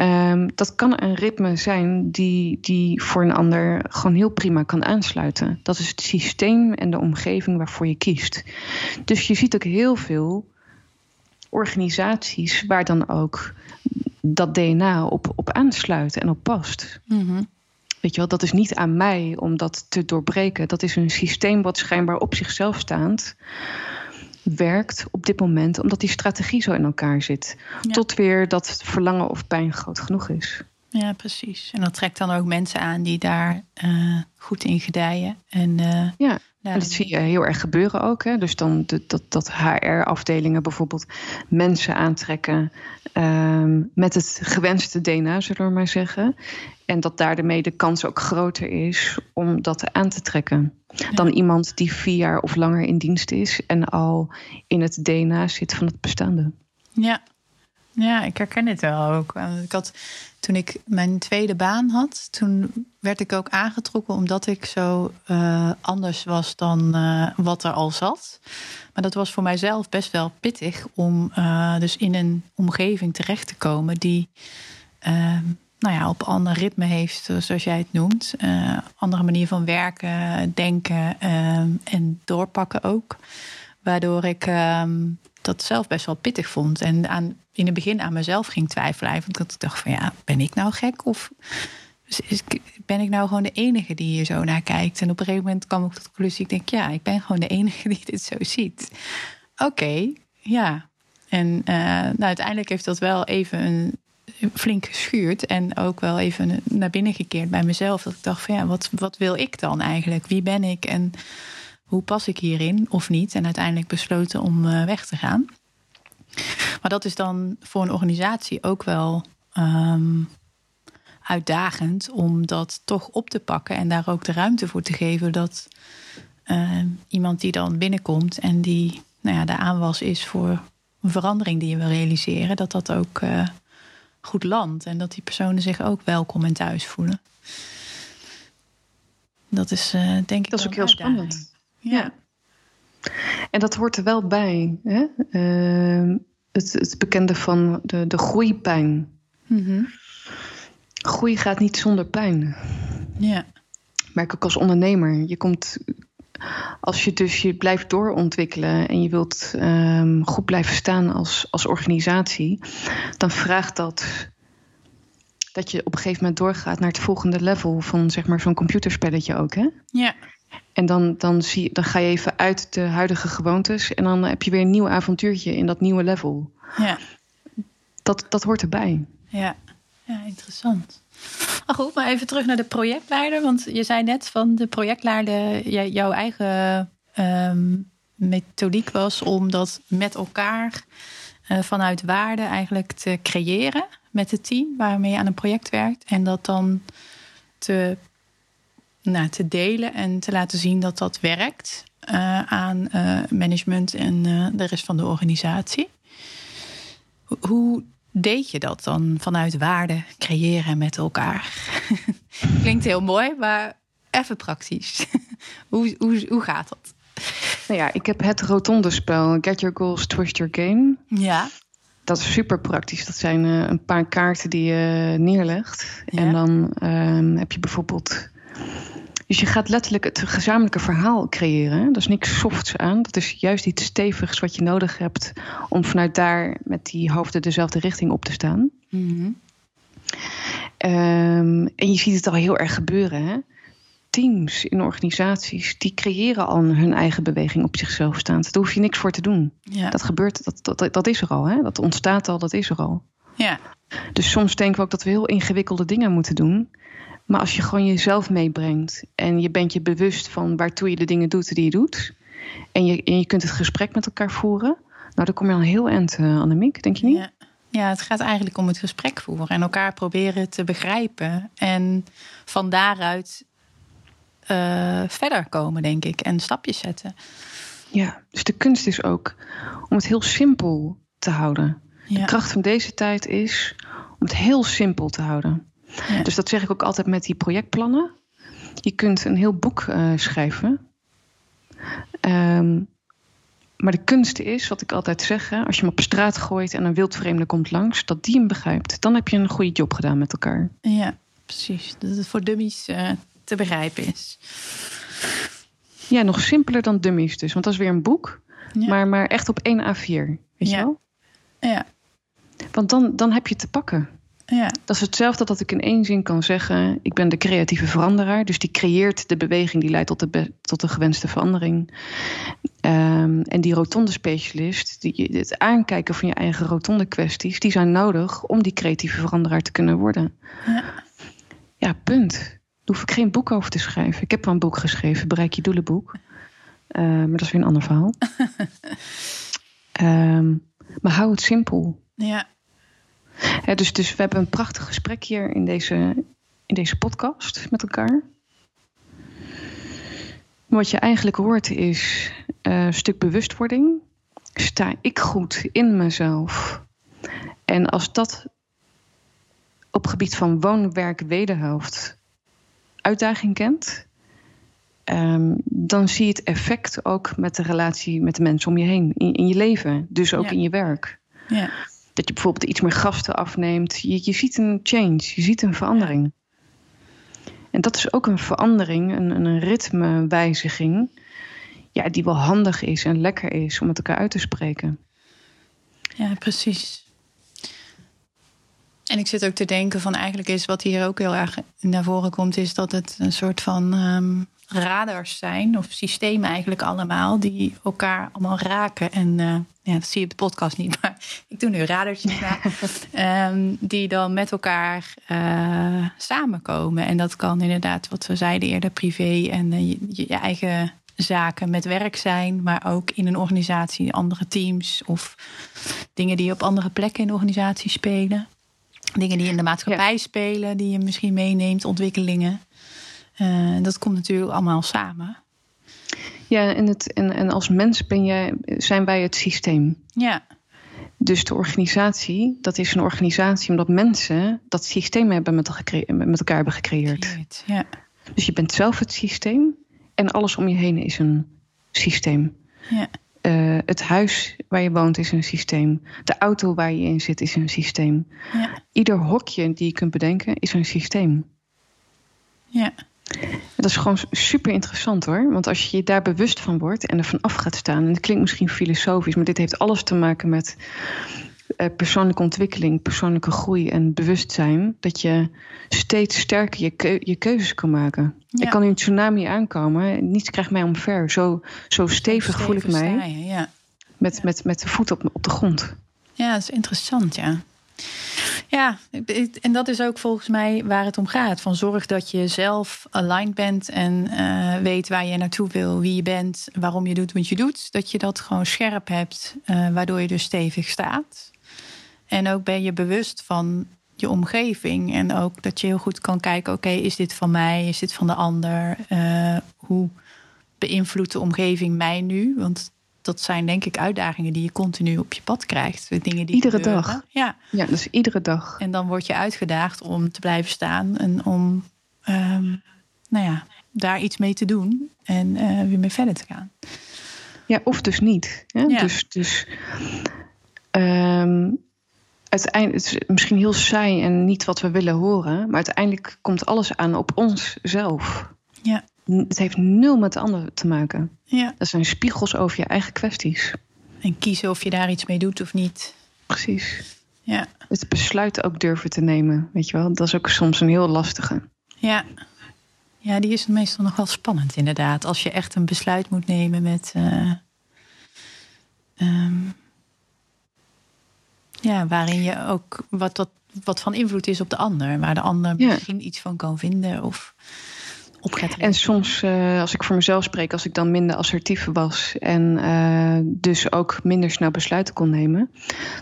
Um, dat kan een ritme zijn die, die voor een ander gewoon heel prima kan aansluiten. Dat is het systeem en de omgeving waarvoor je kiest. Dus je ziet ook heel veel organisaties waar dan ook dat DNA op, op aansluit en op past. Mm -hmm. Weet je wel, dat is niet aan mij om dat te doorbreken. Dat is een systeem wat schijnbaar op zichzelf staand werkt op dit moment, omdat die strategie zo in elkaar zit. Ja. Tot weer dat verlangen of pijn groot genoeg is. Ja, precies. En dat trekt dan ook mensen aan die daar uh, goed in gedijen. En, uh, ja, en dat zie je heel erg gebeuren ook. Hè? Dus dan de, dat, dat HR-afdelingen bijvoorbeeld mensen aantrekken um, met het gewenste DNA, zullen we maar zeggen. En dat daarmee de kans ook groter is om dat aan te trekken. Dan iemand die vier jaar of langer in dienst is en al in het DNA zit van het bestaande. Ja, ja, ik herken het wel ook. Ik had, toen ik mijn tweede baan had, toen werd ik ook aangetrokken omdat ik zo uh, anders was dan uh, wat er al zat. Maar dat was voor mijzelf best wel pittig om uh, dus in een omgeving terecht te komen die ehm, nou ja, op een ander ritme heeft, zoals jij het noemt. andere manier van werken, denken ehm, en doorpakken ook. Waardoor ik ehm, dat zelf best wel pittig vond. En aan, in het begin aan mezelf ging twijfelen. Want ik dacht van ja, ben ik nou gek? Of ben ik nou gewoon de enige die hier zo naar kijkt? En op een gegeven moment kwam ik tot de conclusie. Ik denk ja, ik ben gewoon de enige die dit zo ziet. Oké, ja. En uh, nou, uiteindelijk heeft dat wel even een, flink geschuurd. En ook wel even naar binnen gekeerd bij mezelf. Dat ik dacht van ja, wat, wat wil ik dan eigenlijk? Wie ben ik? En hoe pas ik hierin of niet? En uiteindelijk besloten om uh, weg te gaan. Maar dat is dan voor een organisatie ook wel um, uitdagend om dat toch op te pakken en daar ook de ruimte voor te geven dat uh, iemand die dan binnenkomt en die nou ja, de aanwas is voor een verandering die je wil realiseren, dat dat ook uh, goed landt en dat die personen zich ook welkom en thuis voelen. Dat is uh, denk ik. Dat is ook heel spannend. Ja. En dat hoort er wel bij. Hè? Uh, het, het, bekende van de, de groeipijn. Mm Groei gaat niet zonder pijn. Ja. Merk ook als ondernemer. Je komt, als je dus je blijft doorontwikkelen en je wilt um, goed blijven staan als, als organisatie, dan vraagt dat dat je op een gegeven moment doorgaat naar het volgende level van zeg maar zo'n computerspelletje ook. Hè? Ja. En dan, dan, zie, dan ga je even uit de huidige gewoontes. En dan heb je weer een nieuw avontuurtje in dat nieuwe level. Ja. Dat, dat hoort erbij. Ja, ja interessant. Maar goed, maar even terug naar de projectleider. Want je zei net van de projectleider, jouw eigen um, methodiek was om dat met elkaar uh, vanuit waarde eigenlijk te creëren met het team waarmee je aan een project werkt. En dat dan te nou, te delen en te laten zien dat dat werkt uh, aan uh, management en de rest van de organisatie. Hoe deed je dat dan vanuit waarde creëren met elkaar? Klinkt heel mooi, maar even praktisch. hoe, hoe, hoe gaat dat? Nou ja, ik heb het rotonde spel Get Your Goals, Twist Your Game. Ja. Dat is super praktisch. Dat zijn een paar kaarten die je neerlegt. Ja. En dan um, heb je bijvoorbeeld dus je gaat letterlijk het gezamenlijke verhaal creëren. Dat is niks softs aan. Dat is juist iets stevigs wat je nodig hebt om vanuit daar met die hoofden dezelfde richting op te staan. Mm-hmm. Um, en je ziet het al heel erg gebeuren. Hè? Teams in organisaties die creëren al hun eigen beweging op zichzelf staand. Daar hoef je niks voor te doen. Ja. Dat gebeurt, dat, dat, dat is er al. Hè? Dat ontstaat al, dat is er al. Ja. Dus soms denken we ook dat we heel ingewikkelde dingen moeten doen. Maar als je gewoon jezelf meebrengt en je bent je bewust van waartoe je de dingen doet die je doet. En je, en je kunt het gesprek met elkaar voeren. Nou, dan kom je al heel eind, uh, Annemiek, denk je niet? Ja. ja, het gaat eigenlijk om het gesprek voeren en elkaar proberen te begrijpen. En van daaruit uh, verder komen, denk ik, en stapjes zetten. Ja, dus de kunst is ook om het heel simpel te houden. Ja. De kracht van deze tijd is om het heel simpel te houden. Ja. Dus dat zeg ik ook altijd met die projectplannen. Je kunt een heel boek uh, schrijven. Um, maar de kunst is, wat ik altijd zeg, hè, als je hem op straat gooit en een wildvreemde komt langs, dat die hem begrijpt. Dan heb je een goede job gedaan met elkaar. Ja, precies. Dat het voor dummies uh, te begrijpen is. Ja, nog simpeler dan dummies dus. Want dat is weer een boek. Ja. Maar, maar echt op één A4. Weet ja. je wel? Ja. Want dan, dan heb je het te pakken. Ja. Dat is hetzelfde dat ik in één zin kan zeggen: ik ben de creatieve veranderaar. Dus die creëert de beweging die leidt tot de, tot de gewenste verandering. Ehm, en die rotonde specialist, die, het aankijken van je eigen rotonde kwesties, die zijn nodig om die creatieve veranderaar te kunnen worden. Ja, ja punt. Daar hoef ik geen boek over te schrijven. Ik heb wel een boek geschreven, Bereik je doelenboek. Uh, maar dat is weer een ander verhaal. um, maar hou het simpel. Ja. Dus, dus we hebben een prachtig gesprek hier in deze, in deze podcast met elkaar. Wat je eigenlijk hoort is uh, een stuk bewustwording. Sta ik goed in mezelf? En als dat op gebied van woon-werk wederhelft uitdaging kent, um, dan zie je het effect ook met de relatie met de mensen om je heen, in, in je leven, dus ook in je werk. Ja. Dat je bijvoorbeeld iets meer gasten afneemt. Je, je ziet een change, je ziet een verandering. En dat is ook een verandering, een, een ritmewijziging, ja, die wel handig is en lekker is om met elkaar uit te spreken. Ja, precies. En ik zit ook te denken van eigenlijk is wat hier ook heel erg naar voren komt, is dat het een soort van um, radars zijn, of systemen eigenlijk allemaal, die elkaar allemaal raken. En uh, ja, dat zie je op de podcast niet, maar ik doe nu radartjes na. um, die dan met elkaar uh, samenkomen. En dat kan inderdaad, wat we zeiden eerder, privé en uh, je, je, eigen zaken met werk zijn, maar ook in een organisatie, andere teams of dingen die op andere plekken in de organisatie spelen. Dingen die in de maatschappij spelen, die je misschien meeneemt, ontwikkelingen. Uh, dat komt natuurlijk allemaal samen. Ja, en, het, en, en als mens ben jij, zijn wij het systeem. Ja. Dus de organisatie, dat is een organisatie omdat mensen dat systeem hebben met, met elkaar hebben gecreëerd. Ja. Dus je bent zelf het systeem en alles om je heen is een systeem. Ja. Uh, het huis waar je woont is een systeem. De auto waar je in zit is een systeem. Ja. Ieder hokje die je kunt bedenken is een systeem. Ja. Dat is gewoon super interessant hoor. Want als je je daar bewust van wordt en er van af gaat staan. En het klinkt misschien filosofisch, maar dit heeft alles te maken met uh, persoonlijke ontwikkeling, persoonlijke groei en bewustzijn. Dat je steeds sterker je, keu je keuzes kan maken. Ja. Ik kan nu een tsunami aankomen. Niets krijgt mij omver. Zo, zo stevig, Stevig voel ik mij. ja. Met, met, met de voet op, op de grond. Ja, dat is interessant, ja. Ja, en dat is ook volgens mij waar het om gaat. Van zorg dat je zelf aligned bent en eh, weet waar je naartoe wil, wie je bent, waarom je doet wat je doet. Dat je dat gewoon scherp hebt, eh, waardoor je dus stevig staat. En ook ben je bewust van je omgeving. En ook dat je heel goed kan kijken: oké, is dit van mij? Is dit van de ander? Eh, hoe beïnvloedt de omgeving mij nu? Want dat zijn denk ik uitdagingen die je continu op je pad krijgt. Dingen die Iedere gebeuren. dag. Ja, Ja, dus iedere dag. en dan word je uitgedaagd om te blijven staan en om ehm, nou ja, daar iets mee te doen en eh, weer mee verder te gaan. Ja, of dus niet. Hè? Ja. Dus, dus ehm, uiteindelijk, het is misschien heel saai en niet wat we willen horen, maar uiteindelijk komt alles aan op onszelf. Ja. Het heeft nul met de ander te maken. Ja. Dat zijn spiegels over je eigen kwesties. En kiezen of je daar iets mee doet of niet. Precies. Ja, Het besluit ook durven te nemen, weet je wel. Dat is ook soms een heel lastige. ja. ja die is meestal nog wel spannend inderdaad. Als je echt een besluit moet nemen met... eh, ehm, ja, waarin je ook wat, wat, wat van invloed is op de ander. Waar de ander Ja. misschien iets van kan vinden of op gaat En soms, eh, als ik voor mezelf spreek, als ik dan minder assertief was en eh, dus ook minder snel besluiten kon nemen,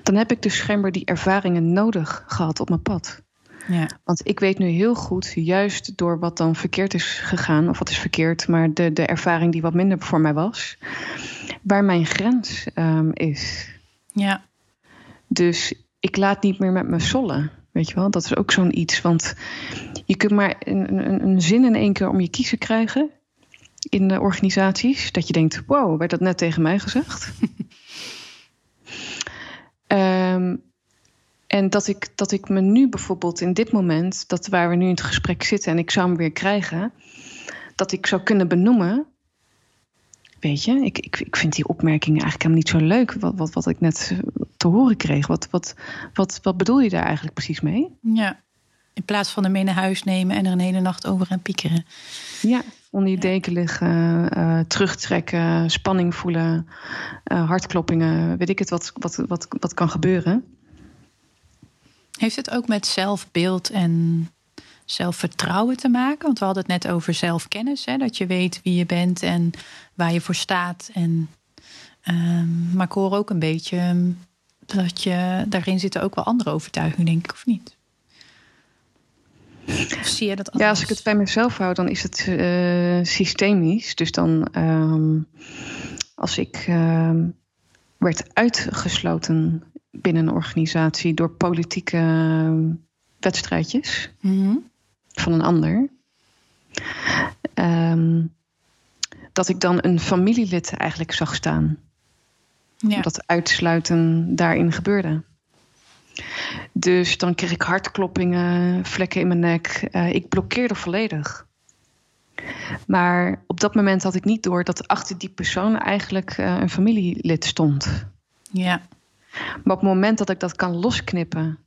dan heb ik dus schijnbaar die ervaringen nodig gehad op mijn pad. Ja, Want ik weet nu heel goed, juist door wat dan verkeerd is gegaan, of wat is verkeerd, maar de, de ervaring die wat minder voor mij was, waar mijn grens ehm, is. ja, Dus ik laat niet meer met me sollen. Weet je wel, dat is ook zo'n iets. Want je kunt maar een, een, zin in één keer om je kiezen krijgen in de organisaties. Dat je denkt, wow, werd dat net tegen mij gezegd? Ehm, en dat ik, dat ik me nu bijvoorbeeld in dit moment, dat waar we nu in het gesprek zitten en ik zou hem weer krijgen, dat ik zou kunnen benoemen. Weet je, ik, ik, ik vind die opmerkingen eigenlijk helemaal niet zo leuk. Wat, wat, wat ik net eh, te horen kreeg. Wat, wat, wat, wat bedoel je daar eigenlijk precies mee? ja. In plaats van hem mee naar huis nemen en er een hele nacht over gaan piekeren. Ja, onder je deken liggen, uh, terugtrekken, spanning voelen, uh, hartkloppingen, weet ik het wat, wat, wat, wat kan gebeuren. Heeft het ook met zelfbeeld en zelfvertrouwen te maken? Want we hadden het net over zelfkennis, hè? dat je weet wie je bent en waar je voor staat. En, um, maar ik hoor ook een beetje ehm, dat je daarin zitten ook wel andere overtuigingen, denk ik, of niet? Of zie je dat Ja, als ik het bij mezelf hou, dan is het uh, systemisch. Dus dan, um, als ik uh, werd uitgesloten binnen een organisatie door politieke wedstrijdjes mm -hmm. Van een ander, um, dat ik dan een familielid eigenlijk zag staan. Ja. Dat uitsluiten daarin gebeurde. Dus dan kreeg ik hartkloppingen, vlekken in mijn nek. Uh, ik blokkeerde volledig. Maar op dat moment had ik niet door dat achter die persoon eigenlijk uh, een familielid stond. Ja. Maar op het moment dat ik dat kan losknippen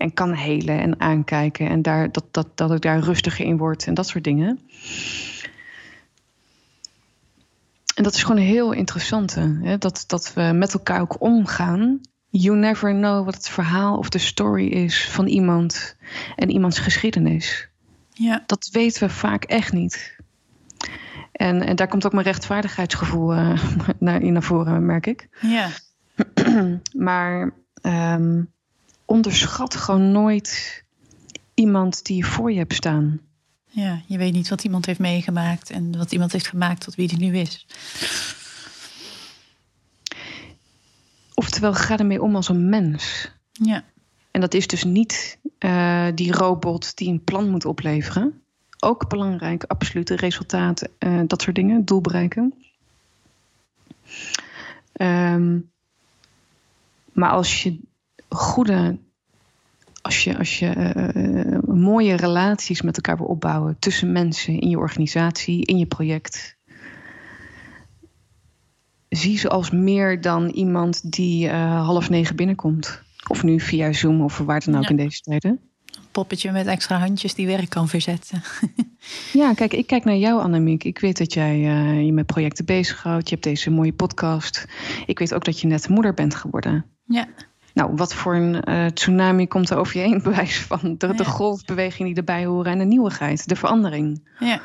en kan helen en aankijken en daar, dat, dat, dat ik daar rustiger in word en dat soort dingen. En dat is gewoon heel interessant. Hè? Dat, dat we met elkaar ook omgaan You never know wat het verhaal of de story is van iemand en iemands geschiedenis. Ja. Dat weten we vaak echt niet. En, en daar komt ook mijn rechtvaardigheidsgevoel uh, naar, in naar voren, merk ik. Ja. maar um, onderschat gewoon nooit iemand die je voor je hebt staan. Ja, je weet niet wat iemand heeft meegemaakt en wat iemand heeft gemaakt tot wie die nu is. Oftewel, ga ermee om als een mens. Ja. En dat is dus niet uh, die robot die een plan moet opleveren. Ook belangrijk, absolute resultaten, uh, dat soort dingen, doel bereiken. Um, maar als je goede, als je, als je uh, mooie relaties met elkaar wil opbouwen tussen mensen in je organisatie, in je project, zie ze als meer dan iemand die uh, half negen binnenkomt. Of nu via Zoom of waar dan ook ja. in deze tijden. Een poppetje met extra handjes die werk kan verzetten. ja, kijk, ik kijk naar jou, Annemiek. Ik weet dat jij uh, je met projecten bezighoudt. Je hebt deze mooie podcast. Ik weet ook dat je net moeder bent geworden. Ja. Nou, wat voor een uh, tsunami komt er over je heen? Bewijs van de, ja. de golfbeweging die erbij horen en de nieuwigheid, de verandering. Ja.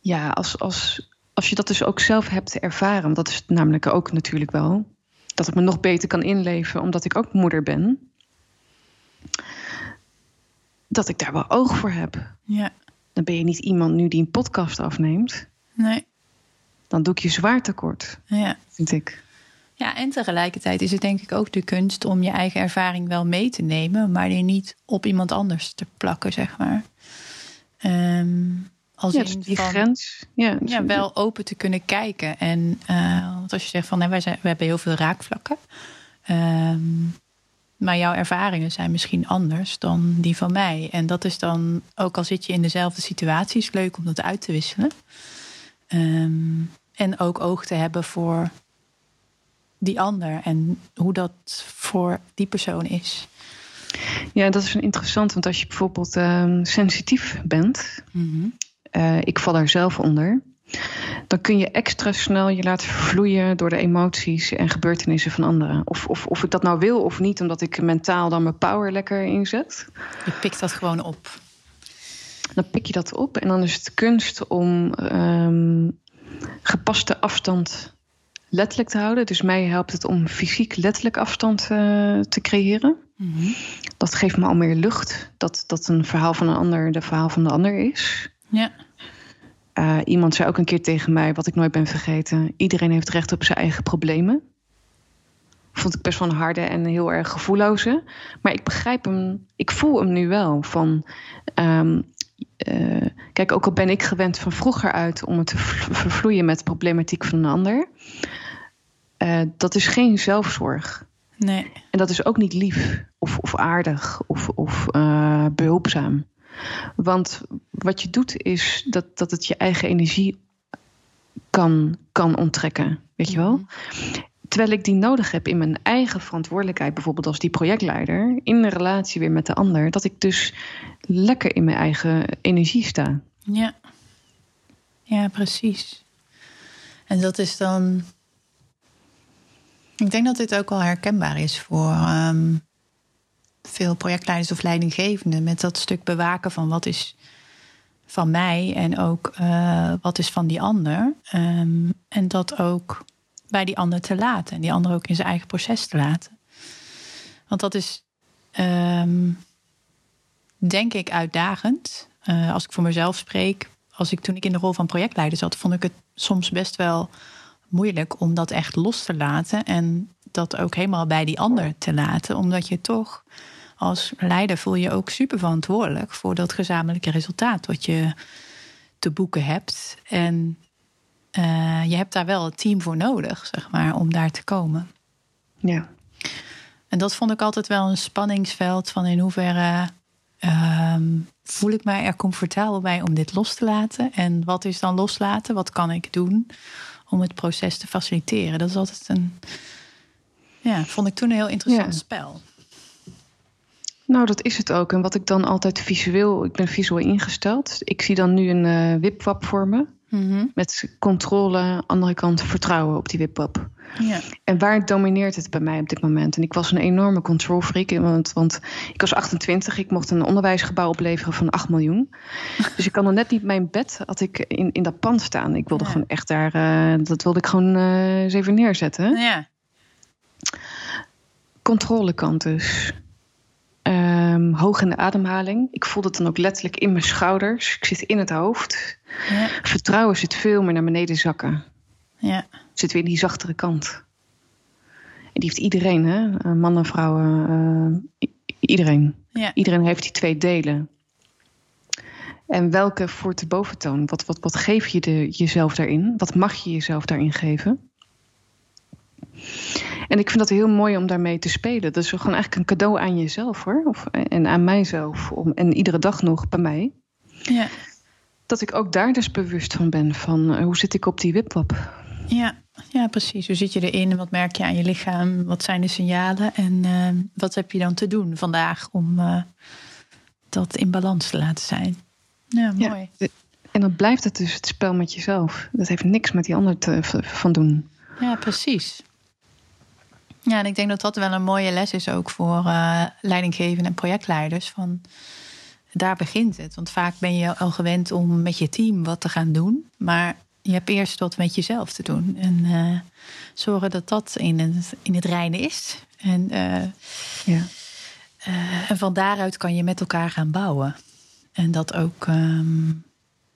Ja, als, als, als je dat dus ook zelf hebt ervaren, want dat is het namelijk ook natuurlijk wel, dat ik me nog beter kan inleven omdat ik ook moeder ben, dat ik daar wel oog voor heb. Ja. Dan ben je niet iemand nu die een podcast afneemt. Nee. Dan doe ik je zwaar tekort, ja. vind ik. Ja, en tegelijkertijd is het denk ik ook de kunst om je eigen ervaring wel mee te nemen, maar die niet op iemand anders te plakken, zeg maar. Um, als ja, in die van, grens. Ja, ja, wel open te kunnen kijken. En uh, want als je zegt van nee, wij zijn, we hebben heel veel raakvlakken. Um, maar jouw ervaringen zijn misschien anders dan die van mij. En dat is dan, ook al zit je in dezelfde situatie, is leuk om dat uit te wisselen. Um, en ook oog te hebben voor die ander en hoe dat voor die persoon is. Ja, dat is een interessant, want als je bijvoorbeeld uh, sensitief bent, mm -hmm. uh, ik val daar zelf onder, dan kun je extra snel je laten vervloeien door de emoties en gebeurtenissen van anderen. Of, of, of ik dat nou wil of niet, omdat ik mentaal dan mijn power lekker inzet. Je pikt dat gewoon op. Dan pik je dat op en dan is het kunst om um, gepaste afstand letterlijk te houden. Dus mij helpt het om fysiek letterlijk afstand uh, te creëren. Mm -hmm. Dat geeft me al meer lucht. Dat, dat een verhaal van een ander de verhaal van de ander is. Ja. Uh, iemand zei ook een keer tegen mij, wat ik nooit ben vergeten: iedereen heeft recht op zijn eigen problemen. Vond ik best wel een harde en heel erg gevoelloze. Maar ik begrijp hem, ik voel hem nu wel. Van, um, uh, kijk, ook al ben ik gewend van vroeger uit om het te vervloeien met de problematiek van een ander. Uh, dat is geen zelfzorg. Nee. En dat is ook niet lief of, of aardig of, of uh, behulpzaam. Want wat je doet is dat, dat het je eigen energie kan, kan onttrekken. Weet je wel? Terwijl ik die nodig heb in mijn eigen verantwoordelijkheid, bijvoorbeeld als die projectleider, in de relatie weer met de ander, dat ik dus lekker in mijn eigen energie sta. Ja, ja precies. En dat is dan. Ik denk dat dit ook wel herkenbaar is voor ehm, veel projectleiders of leidinggevenden. Met dat stuk bewaken van wat is van mij en ook uh, wat is van die ander. Um, en dat ook bij die ander te laten. En die ander ook in zijn eigen proces te laten. Want dat is, um, denk ik, uitdagend. Uh, als ik voor mezelf spreek. Als ik toen ik in de rol van projectleider zat, vond ik het soms best wel moeilijk om dat echt los te laten. En dat ook helemaal bij die ander te laten. Omdat je toch als leider voel je ook super verantwoordelijk voor dat gezamenlijke resultaat wat je te boeken hebt. En uh, je hebt daar wel het team voor nodig, zeg maar, om daar te komen. Ja. En dat vond ik altijd wel een spanningsveld van in hoeverre uh, voel ik mij er comfortabel bij om dit los te laten. En wat is dan loslaten? Wat kan ik doen om het proces te faciliteren? Dat is altijd een, ja, vond ik toen een heel interessant ja. spel. Nou, dat is het ook. En wat ik dan altijd visueel, ik ben visueel ingesteld. Ik zie dan nu een uh, wipwap voor me. Mm -hmm. Met controle, andere kant vertrouwen op die wipwap. Ja. En waar domineert het bij mij op dit moment? En ik was een enorme control freak. Want, want ik was 28, ik mocht een onderwijsgebouw opleveren van 8 miljoen. dus ik kan nog net niet mijn bed had ik in, in dat pand staan. Ik wilde ja. gewoon echt daar, uh, dat wilde ik gewoon uh, eens even neerzetten. Ja. Controlekant dus. Um, hoog in de ademhaling. Ik voel het dan ook letterlijk in mijn schouders. Ik zit in het hoofd. Ja. Vertrouwen zit veel meer naar beneden zakken. Ja. Zit weer in die zachtere kant. En die heeft iedereen, hè? Mannen, vrouwen, uh, iedereen. Ja. Iedereen heeft die twee delen. En welke voert de boventoon? Wat, wat, wat geef je de, jezelf daarin? Wat mag je jezelf daarin geven? En ik vind dat heel mooi om daarmee te spelen. Dat is gewoon eigenlijk een cadeau aan jezelf hoor. Of, en aan mijzelf. Om, en iedere dag nog bij mij. Ja. Dat ik ook daar dus bewust van ben. Van uh, hoe zit ik op die wipwap? Ja, ja, precies. Hoe zit je erin? Wat merk je aan je lichaam? Wat zijn de signalen? En uh, wat heb je dan te doen vandaag om uh, dat in balans te laten zijn? Ja, mooi. Ja, en dan blijft het dus het spel met jezelf. Dat heeft niks met die ander te, van doen. Ja, precies. Ja, en ik denk dat dat wel een mooie les is ook voor uh, leidinggevenden en projectleiders. Van, daar begint het. Want vaak ben je al gewend om met je team wat te gaan doen. Maar je hebt eerst wat met jezelf te doen. En uh, zorgen dat dat in het, in het reine is. En, uh, ja. en van daaruit kan je met elkaar gaan bouwen. En dat ook um,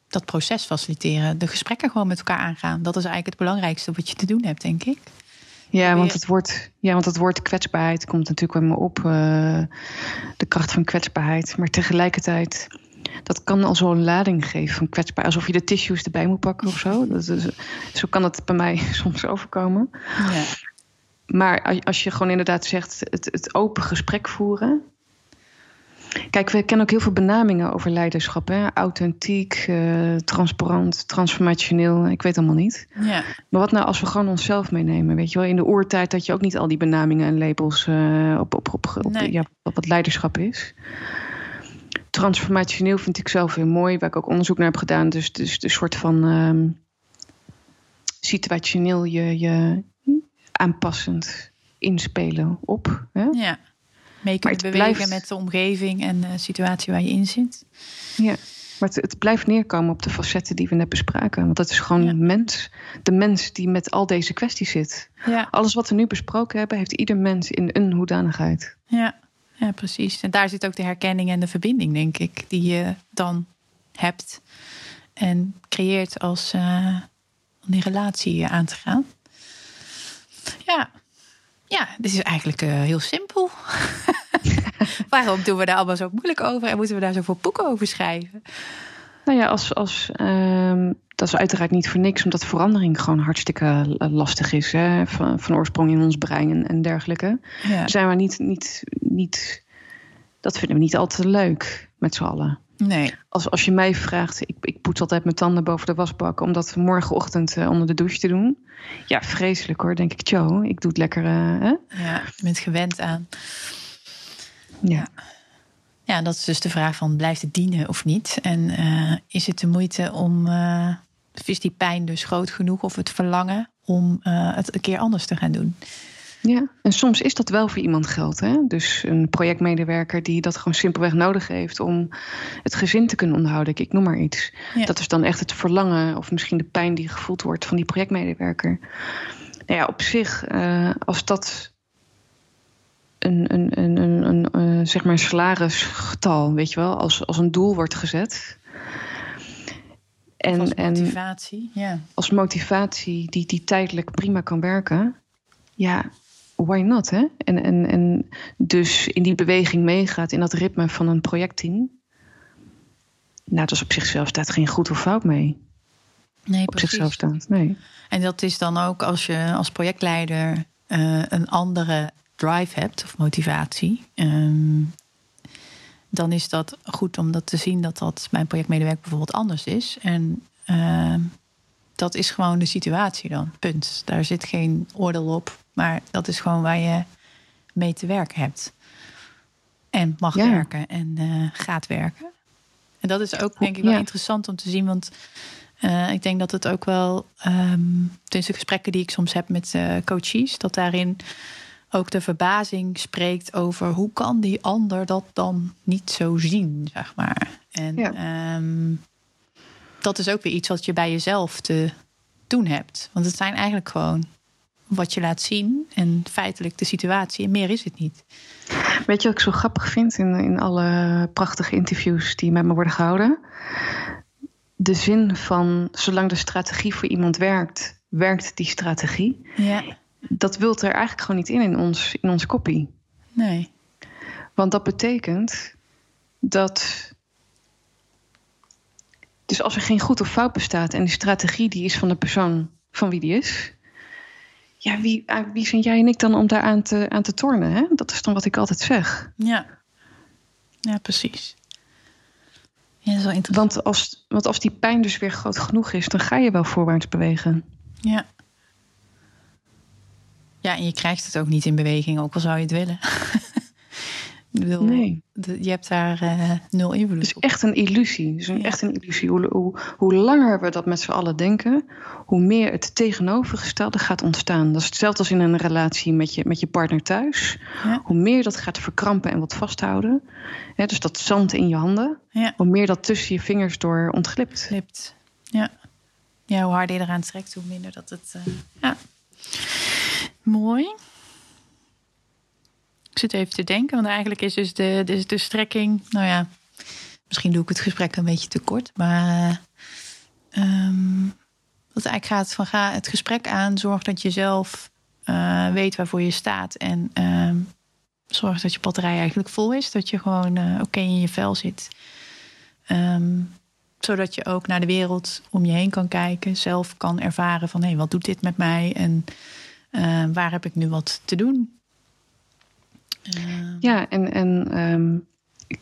dat proces faciliteren. De gesprekken gewoon met elkaar aangaan. Dat is eigenlijk het belangrijkste wat je te doen hebt, denk ik. Ja, want het woord, ja, want het woord kwetsbaarheid komt natuurlijk wel op. Uh, de kracht van kwetsbaarheid. Maar tegelijkertijd, dat kan al zo'n lading geven van kwetsbaar. Alsof je de tissues erbij moet pakken of zo. Dat is, zo kan het bij mij soms overkomen. Ja. Maar als je gewoon inderdaad zegt, het, het open gesprek voeren. Kijk, we kennen ook heel veel benamingen over leiderschap. Hè? Authentiek, uh, transparant, transformationeel. Ik weet allemaal niet. Ja. Maar wat nou als we gewoon onszelf meenemen? Weet je wel, in de oertijd had je ook niet al die benamingen en labels uh, op, op, op, op, nee. ja, op wat leiderschap is. Transformationeel vind ik zelf heel mooi, waar ik ook onderzoek naar heb gedaan. Dus, dus de soort van um, situationeel je, je aanpassend inspelen op. Hè? Ja mee kunnen bewegen blijft... met de omgeving en de situatie waar je in zit. Ja, maar het, het, blijft neerkomen op de facetten die we net bespraken. Want dat is gewoon ja. mens, de mens die met al deze kwesties zit. Ja. Alles wat we nu besproken hebben, heeft ieder mens in een hoedanigheid. Ja. ja, precies. En daar zit ook de herkenning en de verbinding, denk ik, die je dan hebt en creëert als uh, om die relatie aan te gaan. Ja, ja, dit is eigenlijk uh, heel simpel. Waarom doen we daar allemaal zo moeilijk over en moeten we daar zoveel boeken over schrijven? Nou ja, als, als, uh, dat is uiteraard niet voor niks, omdat verandering gewoon hartstikke lastig is. Hè? Van, van oorsprong in ons brein en, en dergelijke. Ja. Zijn we niet, niet, niet dat vinden we niet altijd leuk met z'n allen. Nee. Als, als je mij vraagt, ik, ik poets altijd mijn tanden boven de wasbak om dat morgenochtend uh, onder de douche te doen. Ja, vreselijk hoor, denk ik. Tjo, ik doe het lekker. Uh, hè? Ja, met gewend aan. Ja. Ja, dat is dus de vraag van blijft het dienen of niet? En uh, is het de moeite om, is die pijn dus groot genoeg of het verlangen om het een keer anders te gaan doen? Ja, en soms is dat wel voor iemand geld. Hè? Dus een projectmedewerker die dat gewoon simpelweg nodig heeft om het gezin te kunnen onderhouden. Ik, noem maar iets. Dat is dan echt het verlangen of misschien de pijn die gevoeld wordt van die projectmedewerker. Nou ja, op zich, uh, als dat een, een, een, een, een uh, zeg maar een salarisgetal, weet je wel, als, als een doel wordt gezet. En, als motivatie, en ja. Als motivatie die, die tijdelijk prima kan werken. Ja, why not? Hè? En, en, en dus in die beweging meegaat, in dat ritme van een projectteam. Nou, dat is op zichzelf staat geen goed of fout mee. Nee, op precies. zichzelf staat. Nee. En dat is dan ook als je als projectleider uh, een andere drive hebt of motivatie. Um, dan is dat goed om dat te zien dat dat bij een projectmedewerker bijvoorbeeld anders is. En uh, dat is gewoon de situatie dan. Punt. Daar zit geen oordeel op. Maar dat is gewoon waar je mee te werken hebt. En mag ja. werken en uh, gaat werken. En dat is ook denk ik wel ja. interessant om te zien. Want uh, ik denk dat het ook wel... Um, tijdens de gesprekken die ik soms heb met uh, coaches... dat daarin ook de verbazing spreekt over... hoe kan die ander dat dan niet zo zien, zeg maar. En ja. um, dat is ook weer iets wat je bij jezelf te doen hebt. Want het zijn eigenlijk gewoon wat je laat zien en feitelijk de situatie. En meer is het niet. Weet je wat ik zo grappig vind in, in alle prachtige interviews die met me worden gehouden? De zin van zolang de strategie voor iemand werkt, werkt die strategie. Ja. Dat wilt er eigenlijk gewoon niet in in ons, in ons kopie. Nee. Want dat betekent dat. Dus als er geen goed of fout bestaat en die strategie die is van de persoon van wie die is, ja, wie, wie zijn jij en ik dan om daar aan te, aan te tornen? Hè? Dat is dan wat ik altijd zeg. Ja, ja precies. Ja, dat is wel interessant. Want als, want als die pijn dus weer groot genoeg is, dan ga je wel voorwaarts bewegen. Ja. Ja, en je krijgt het ook niet in beweging, ook al zou je het willen. Bedoel, nee. Je hebt daar uh, nul invloed op. Het is echt een illusie. Het is een, ja. echt een illusie. Hoe, hoe, hoe, langer we dat met z'n allen denken, hoe meer het tegenovergestelde gaat ontstaan. Dat is hetzelfde als in een relatie met je, met je partner thuis. Ja. Hoe meer dat gaat verkrampen en wat vasthouden. Hè, dus dat zand in je handen. Ja. Hoe meer dat tussen je vingers door ontglipt. Glipt. Ja. ja, hoe harder je eraan trekt, hoe minder dat het... Uh, ja. Mooi. Zit even te denken, want eigenlijk is dus de, de, de strekking. Nou ja, misschien doe ik het gesprek een beetje te kort. Maar um, wat eigenlijk gaat van ga het gesprek aan, zorg dat je zelf uh, weet waarvoor je staat. En uh, zorg dat je batterij eigenlijk vol is. Dat je gewoon uh, oké in je vel zit. Um, zodat je ook naar de wereld om je heen kan kijken. Zelf kan ervaren van hé, hey, wat doet dit met mij? En uh, waar heb ik nu wat te doen? Ja, en, en um,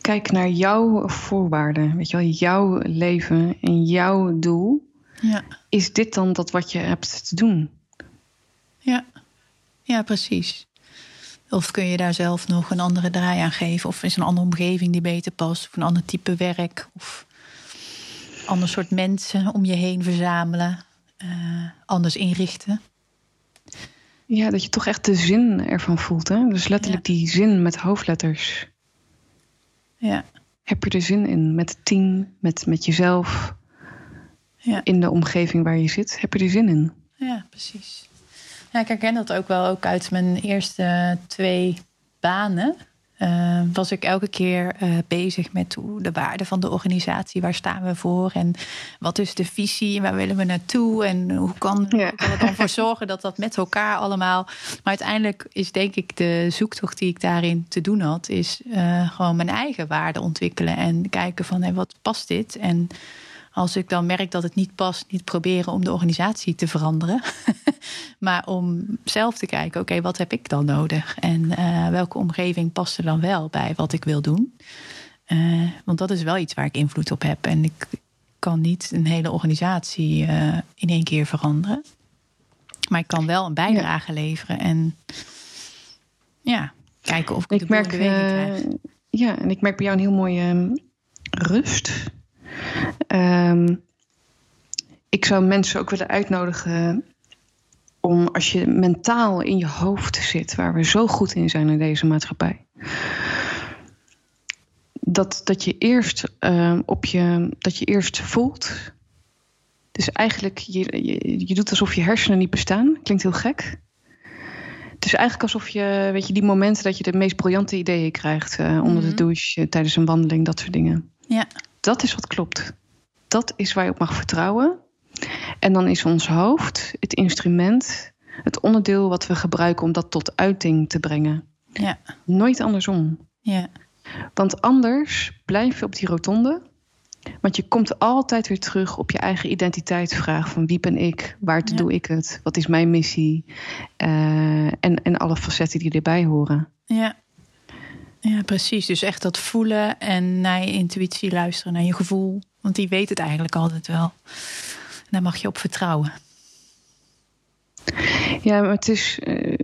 kijk naar jouw voorwaarden. Weet je wel, jouw leven en jouw doel. Ja. Is dit dan dat wat je hebt te doen? Ja, ja precies. Of kun je daar zelf nog een andere draai aan geven? Of is een andere omgeving die beter past? Of een ander type werk? Of ander soort mensen om je heen verzamelen? Uh, anders inrichten? Ja, dat je toch echt de zin ervan voelt. Hè? Dus letterlijk ja. die zin met hoofdletters. Ja. Heb je er zin in? Met het team, met, met jezelf. Ja. In de omgeving waar je zit. Heb je er zin in? Ja, precies. Ja, ik herken dat ook wel ook uit mijn eerste twee banen. Uh, was ik elke keer uh, bezig met hoe de waarde van de organisatie, waar staan we voor en wat is de visie, waar willen we naartoe en hoe kan, ja. kan het dan voor zorgen dat dat met elkaar allemaal. Maar uiteindelijk is denk ik de zoektocht die ik daarin te doen had, is uh, gewoon mijn eigen waarde ontwikkelen en kijken van hey, wat past dit en als ik dan merk dat het niet past, niet proberen om de organisatie te veranderen. maar om zelf te kijken, oké, wat heb ik dan nodig? En eh, welke omgeving past er dan wel bij wat ik wil doen? Uh, want dat is wel iets waar ik invloed op heb. En ik kan niet een hele organisatie uh, in één keer veranderen. Maar ik kan wel een bijdrage ja. leveren. En ja, kijken of ik, ik de merk, krijg. Ja, en ik merk bij jou een heel mooie um, rust. Um, ik zou mensen ook willen uitnodigen om als je mentaal in je hoofd zit, waar we zo goed in zijn in deze maatschappij, dat, dat je eerst uh, op je dat je eerst voelt. Dus eigenlijk, je, je, je doet alsof je hersenen niet bestaan. Klinkt heel gek. Het is eigenlijk alsof je, weet je, die momenten dat je de meest briljante ideeën krijgt. Uh, onder mm -hmm. de mhm. douche, tijdens een wandeling, dat soort dingen. Ja. Dat is wat klopt. Dat is waar je op mag vertrouwen. En dan is ons hoofd het instrument, het onderdeel wat we gebruiken om dat tot uiting te brengen. Ja. Nooit andersom. Ja. Want anders blijf je op die rotonde. Want je komt altijd weer terug op je eigen identiteitsvraag: van wie ben ik? Waar ja. doe ik het? Wat is mijn missie? Uh, en, en alle facetten die erbij horen. Ja. Ja, precies. Dus echt dat voelen en naar je intuïtie luisteren, naar je gevoel. Want die weet het eigenlijk altijd wel. Daar mag je op vertrouwen. Ja, maar het is. Uh,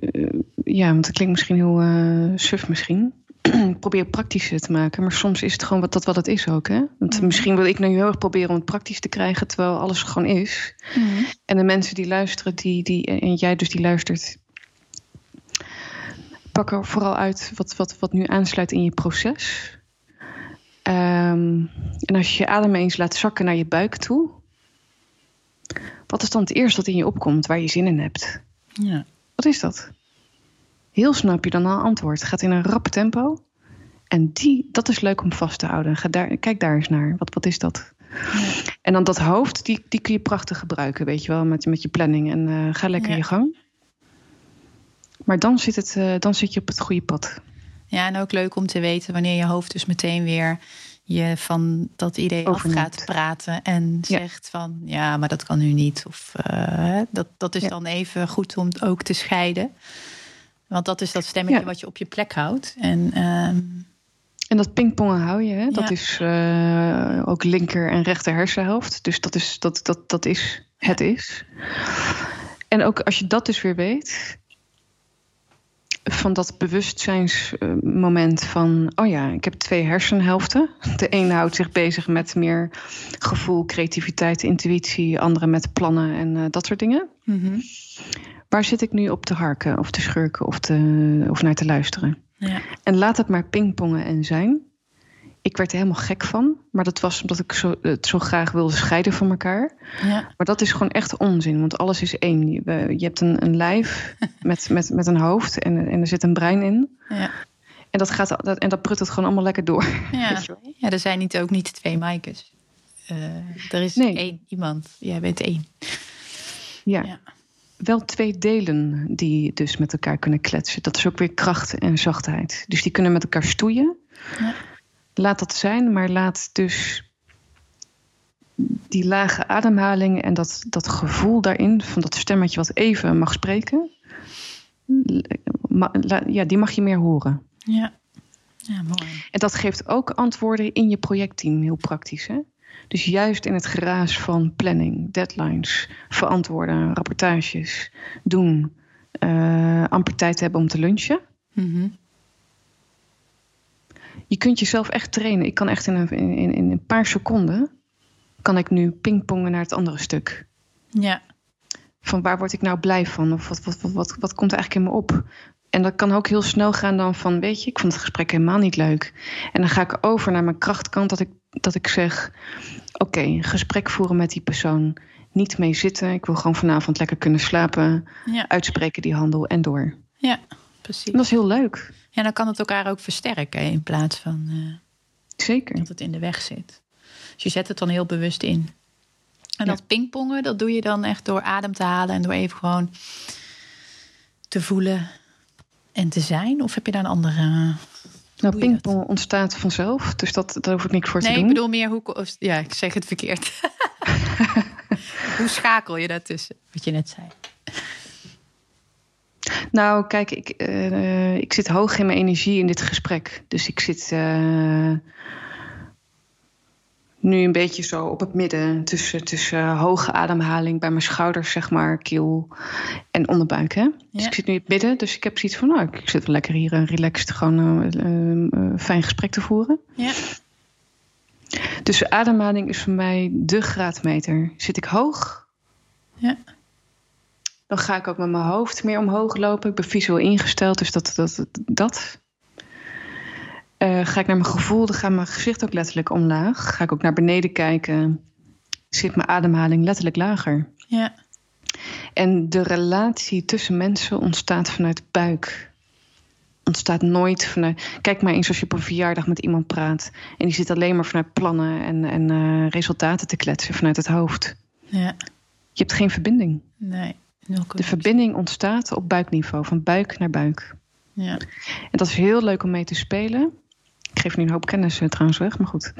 ja, want het klinkt misschien heel uh, suf misschien. ik probeer praktischer te maken, maar soms is het gewoon wat, dat wat het is ook. Hè? Want mm. misschien wil ik nu heel erg proberen om het praktisch te krijgen, terwijl alles gewoon is. Mm. En de mensen die luisteren, die, die, en jij dus die luistert, pak er vooral uit wat, wat, wat nu aansluit in je proces. Um, en als je je adem eens laat zakken naar je buik toe, wat is dan het eerste wat in je opkomt waar je zin in hebt? Ja. Wat is dat? Heel heb je dan al antwoord. Het gaat in een rap tempo. En die, dat is leuk om vast te houden. Ga daar, kijk daar eens naar. Wat, wat is dat? Ja. En dan dat hoofd, die, die kun je prachtig gebruiken, weet je wel, met, met je planning. En uh, ga lekker ja. je gang. Maar dan zit, het, uh, dan zit je op het goede pad. Ja, en ook leuk om te weten wanneer je hoofd dus meteen weer je van dat idee af gaat praten en ja. zegt van ja, maar dat kan nu niet. Of uh, dat, dat is ja. dan even goed om ook te scheiden. Want dat is dat stemmetje ja. wat je op je plek houdt. En, um... en dat pingpongen hou je, hè? dat is uh, ook linker en rechter hersenhelft. Dus dat is, dat, dat, dat is het is. En ook als je dat dus weer weet, van dat bewustzijnsmoment van, oh ja, ik heb twee hersenhelften. De ene houdt zich bezig met meer gevoel, creativiteit, intuïtie, andere met plannen en uh, dat soort dingen. Mm -hmm. Waar zit ik nu op te harken of te schurken of, te, of naar te luisteren? Ja. En laat het maar pingpongen en zijn. Ik werd er helemaal gek van. Maar dat was omdat ik zo, het zo graag wilde scheiden van elkaar. Ja. Maar dat is gewoon echt onzin. Want alles is één. Je, je hebt een, een lijf met, met, met een hoofd. En, en er zit een brein in. Ja. En dat, gaat, dat, en dat prut het gewoon allemaal lekker door. Ja, ja er zijn niet, ook niet twee Maaikes. Uh, er is nee. één iemand. Jij bent één. Ja. ja. Wel twee delen die dus met elkaar kunnen kletsen. Dat is ook weer kracht en zachtheid. Dus die kunnen met elkaar stoeien. Ja laat dat zijn, maar laat dus die lage ademhaling en dat, dat gevoel daarin, van dat stemmetje wat even mag spreken, ja, die mag je meer horen. Ja. ja, mooi. En dat geeft ook antwoorden in je projectteam, heel praktisch. Hè? Dus juist in het geraas van planning, deadlines, verantwoorden, rapportages, doen, uh, amper tijd hebben om te lunchen. Mm -hmm je kunt jezelf echt trainen. Ik kan echt in een, in, in een paar seconden kan ik nu pingpongen naar het andere stuk. Ja. Van waar word ik nou blij van? Of wat, wat, wat, wat, wat komt er eigenlijk in me op? En dat kan ook heel snel gaan dan van, weet je, ik vond het gesprek helemaal niet leuk. En dan ga ik over naar mijn krachtkant dat ik, dat ik zeg, oké, okay, gesprek voeren met die persoon. Niet mee zitten, ik wil gewoon vanavond lekker kunnen slapen. Ja. Uitspreken die handel en door. Ja, precies. Dat is heel leuk. Ja, dan kan het elkaar ook versterken in plaats van uh, Zeker. dat het in de weg zit. Dus je zet het dan heel bewust in. En dat pingpongen, dat doe je dan echt door adem te halen en door even gewoon te voelen en te zijn? Of heb je daar een andere. Nou, pingpong ontstaat vanzelf, dus dat, daar hoef ik niks voor nee, te doen. Nee, ik bedoel meer hoe. Ja, ik zeg het verkeerd. hoe schakel je daartussen? Wat je net zei. Nou, kijk, ik, uh, ik zit hoog in mijn energie in dit gesprek. Dus ik zit uh, nu een beetje zo op het midden tussen, tussen hoge ademhaling bij mijn schouders, zeg maar, keel en onderbuik. Hè? Dus ik zit nu in het midden, dus ik heb zoiets van, nou, ik zit wel lekker hier uh, relaxed gewoon een fijn gesprek te voeren. Ja. Dus ademhaling is voor mij de graadmeter. Zit ik hoog? Ja. Dan ga ik ook met mijn hoofd meer omhoog lopen. Ik ben visueel ingesteld, dus dat. dat, dat. Uh, ga ik naar mijn gevoel, dan gaat mijn gezicht ook letterlijk omlaag. Ga ik ook naar beneden kijken, zit mijn ademhaling letterlijk lager. Ja. En de relatie tussen mensen ontstaat vanuit buik. Ontstaat nooit vanuit. Kijk maar eens als je op een verjaardag met iemand praat. En die zit alleen maar vanuit plannen en, en uh, resultaten te kletsen vanuit het hoofd. Ja. Je hebt geen verbinding. Nee. De verbinding ontstaat op buikniveau, van buik naar buik. Ja. En dat is heel leuk om mee te spelen. Ik geef nu een hoop kennis uh, trouwens weg, maar goed.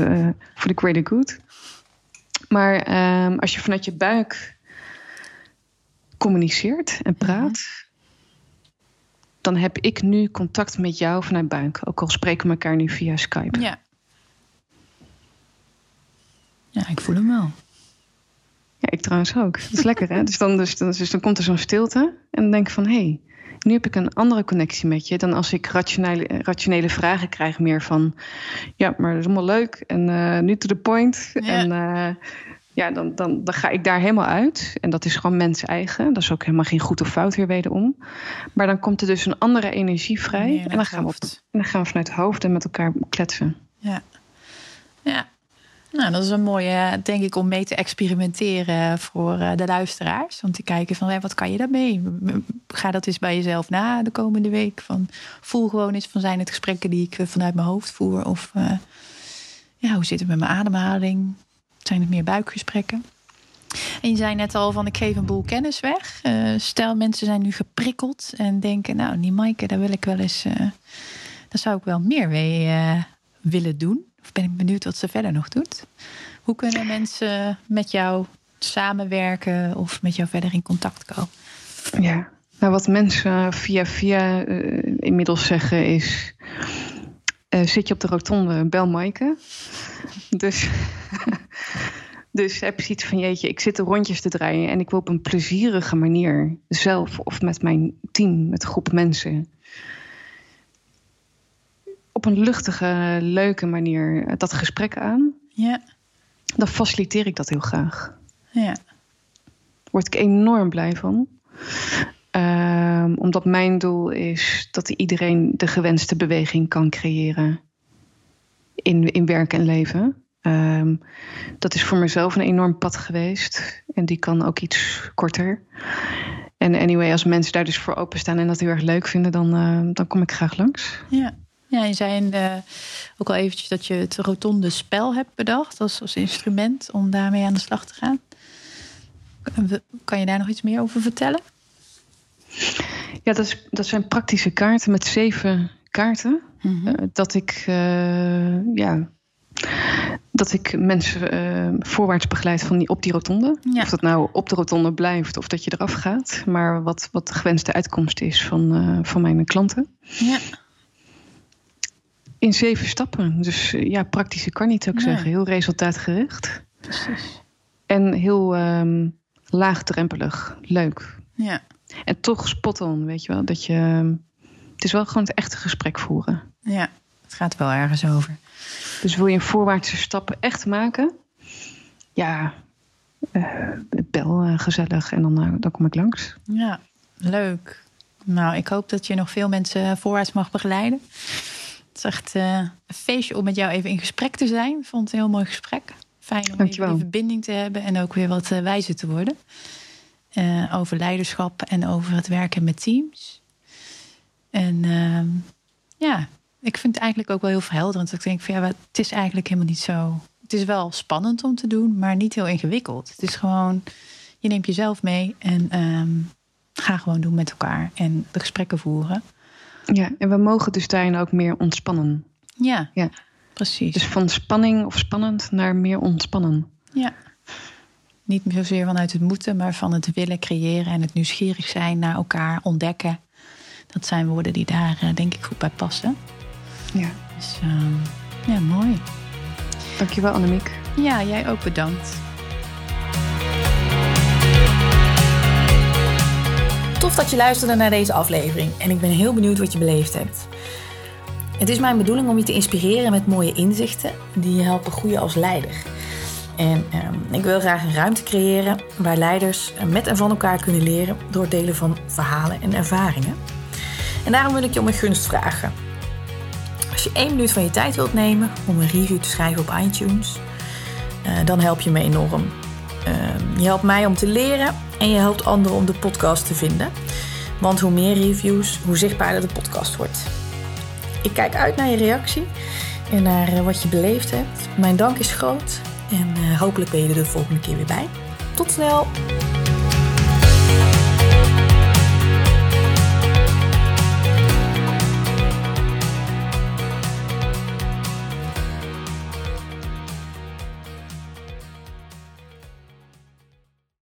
Uh, voor de greater good. Maar uh, als je vanuit je buik communiceert en praat, dan heb ik nu contact met jou vanuit buik. Ook al spreken we elkaar nu via Skype. Ja. Ja, ik voel hem wel. Ja, ik trouwens ook. Dat is lekker, hè? Dus dan, dus, dus dan komt er zo'n stilte. En dan denk ik van, hé, hey, nu heb ik een andere connectie met je... dan als ik rationele, rationele vragen krijg meer van... ja, maar dat is allemaal leuk en uh, nu to the point. Ja. En uh, ja, dan, dan, dan ga ik daar helemaal uit. En dat is gewoon mens eigen. Dat is ook helemaal geen goed of fout weer wederom. Maar dan komt er dus een andere energie vrij. en, dan gaan we op, en dan gaan we vanuit het hoofd en met elkaar kletsen. Ja. Ja, nou, dat is een mooie, denk ik, om mee te experimenteren voor de luisteraars. Om te kijken van, wat kan je daarmee? Ga dat eens bij jezelf na de komende week. Van, voel gewoon eens van, zijn het gesprekken die ik vanuit mijn hoofd voer? Of uh, ja, hoe zit het met mijn ademhaling? Zijn het meer buikgesprekken? En je zei net al van, ik geef een boel kennis weg. Stel, mensen zijn nu geprikkeld en denken, nou, die Maaike, daar wil ik wel eens... Daar zou ik wel meer mee willen doen. Of ben ik benieuwd wat ze verder nog doet. Hoe kunnen mensen met jou samenwerken of met jou verder in contact komen? Ja, nou wat mensen via via uh, inmiddels zeggen is... Uh, zit je op de rotonde, bel Maaike. Dus, dus heb je iets van, jeetje, ik zit er rondjes te draaien... en ik wil op een plezierige manier zelf of met mijn team, met een groep mensen op een luchtige, leuke manier dat gesprek aan. Ja. Dan faciliteer ik dat heel graag. Ja. Word ik enorm blij van. Um, omdat mijn doel is dat iedereen de gewenste beweging kan creëren in, in werk en leven. Um, dat is voor mezelf een enorm pad geweest. En die kan ook iets korter. En anyway, als mensen daar dus voor openstaan en dat heel erg leuk vinden, dan, uh, dan kom ik graag langs. Ja. Ja, je zei uh, ook al eventjes dat je het rotonde spel hebt bedacht als, als instrument om daarmee aan de slag te gaan. Kan je daar nog iets meer over vertellen? Ja, dat, is, dat zijn praktische kaarten met zeven kaarten. Mhm. Uh, dat ik, uh, ja, dat ik mensen voorwaarts begeleid van die, op die rotonde. Ja. Of dat nou op de rotonde blijft of dat je eraf gaat. Maar wat, wat de gewenste uitkomst is van, van mijn klanten. Ja. In zeven stappen. Dus ja, praktische kan niet ook nee. zeggen. Heel resultaatgericht. Precies. En heel um, laagdrempelig. Leuk. Ja. En toch spot on, weet je wel. Dat je, het is wel gewoon het echte gesprek voeren. Ja, het gaat wel ergens over. Dus wil je een voorwaartse stap echt maken? Ja, uh, bel uh, gezellig en dan, uh, dan kom ik langs. Ja, leuk. Nou, ik hoop dat je nog veel mensen voorwaarts mag begeleiden. Het is echt uh, een feestje om met jou even in gesprek te zijn. Ik vond het een heel mooi gesprek. Fijn om even die verbinding te hebben en ook weer wat uh, wijzer te worden. Uh, over leiderschap en over het werken met teams. En ehm, ja, ik vind het eigenlijk ook wel heel verhelderend. Ik denk van ja, het is eigenlijk helemaal niet zo. Het is wel spannend om te doen, maar niet heel ingewikkeld. Het is gewoon, je neemt jezelf mee en um, ga gewoon doen met elkaar en de gesprekken voeren. Ja, en we mogen dus daarin ook meer ontspannen. Ja, ja. precies. Dus van spanning of spannend naar meer ontspannen. Ja. Niet zozeer vanuit het moeten, maar van het willen creëren en het nieuwsgierig zijn naar elkaar, ontdekken. Dat zijn woorden die daar eh, denk ik goed bij passen. Ja. Dus ehm, ja, mooi. Dankjewel Annemiek. Ja, jij ook bedankt. Tof dat je luisterde naar deze aflevering en ik ben heel benieuwd wat je beleefd hebt. Het is mijn bedoeling om je te inspireren met mooie inzichten die je helpen groeien als leider. En ehm, ik wil graag een ruimte creëren waar leiders met en van elkaar kunnen leren door het delen van verhalen en ervaringen. En daarom wil ik je om een gunst vragen. Als je één minuut van je tijd wilt nemen om een review te schrijven op iTunes, eh, dan help je me enorm. Ehm, je helpt mij om te leren en je helpt anderen om de podcast te vinden. Want hoe meer reviews, hoe zichtbaarder de podcast wordt. Ik kijk uit naar je reactie en naar eh, wat je beleefd hebt. Mijn dank is groot en eh, hopelijk ben je er de volgende keer weer bij. Tot snel!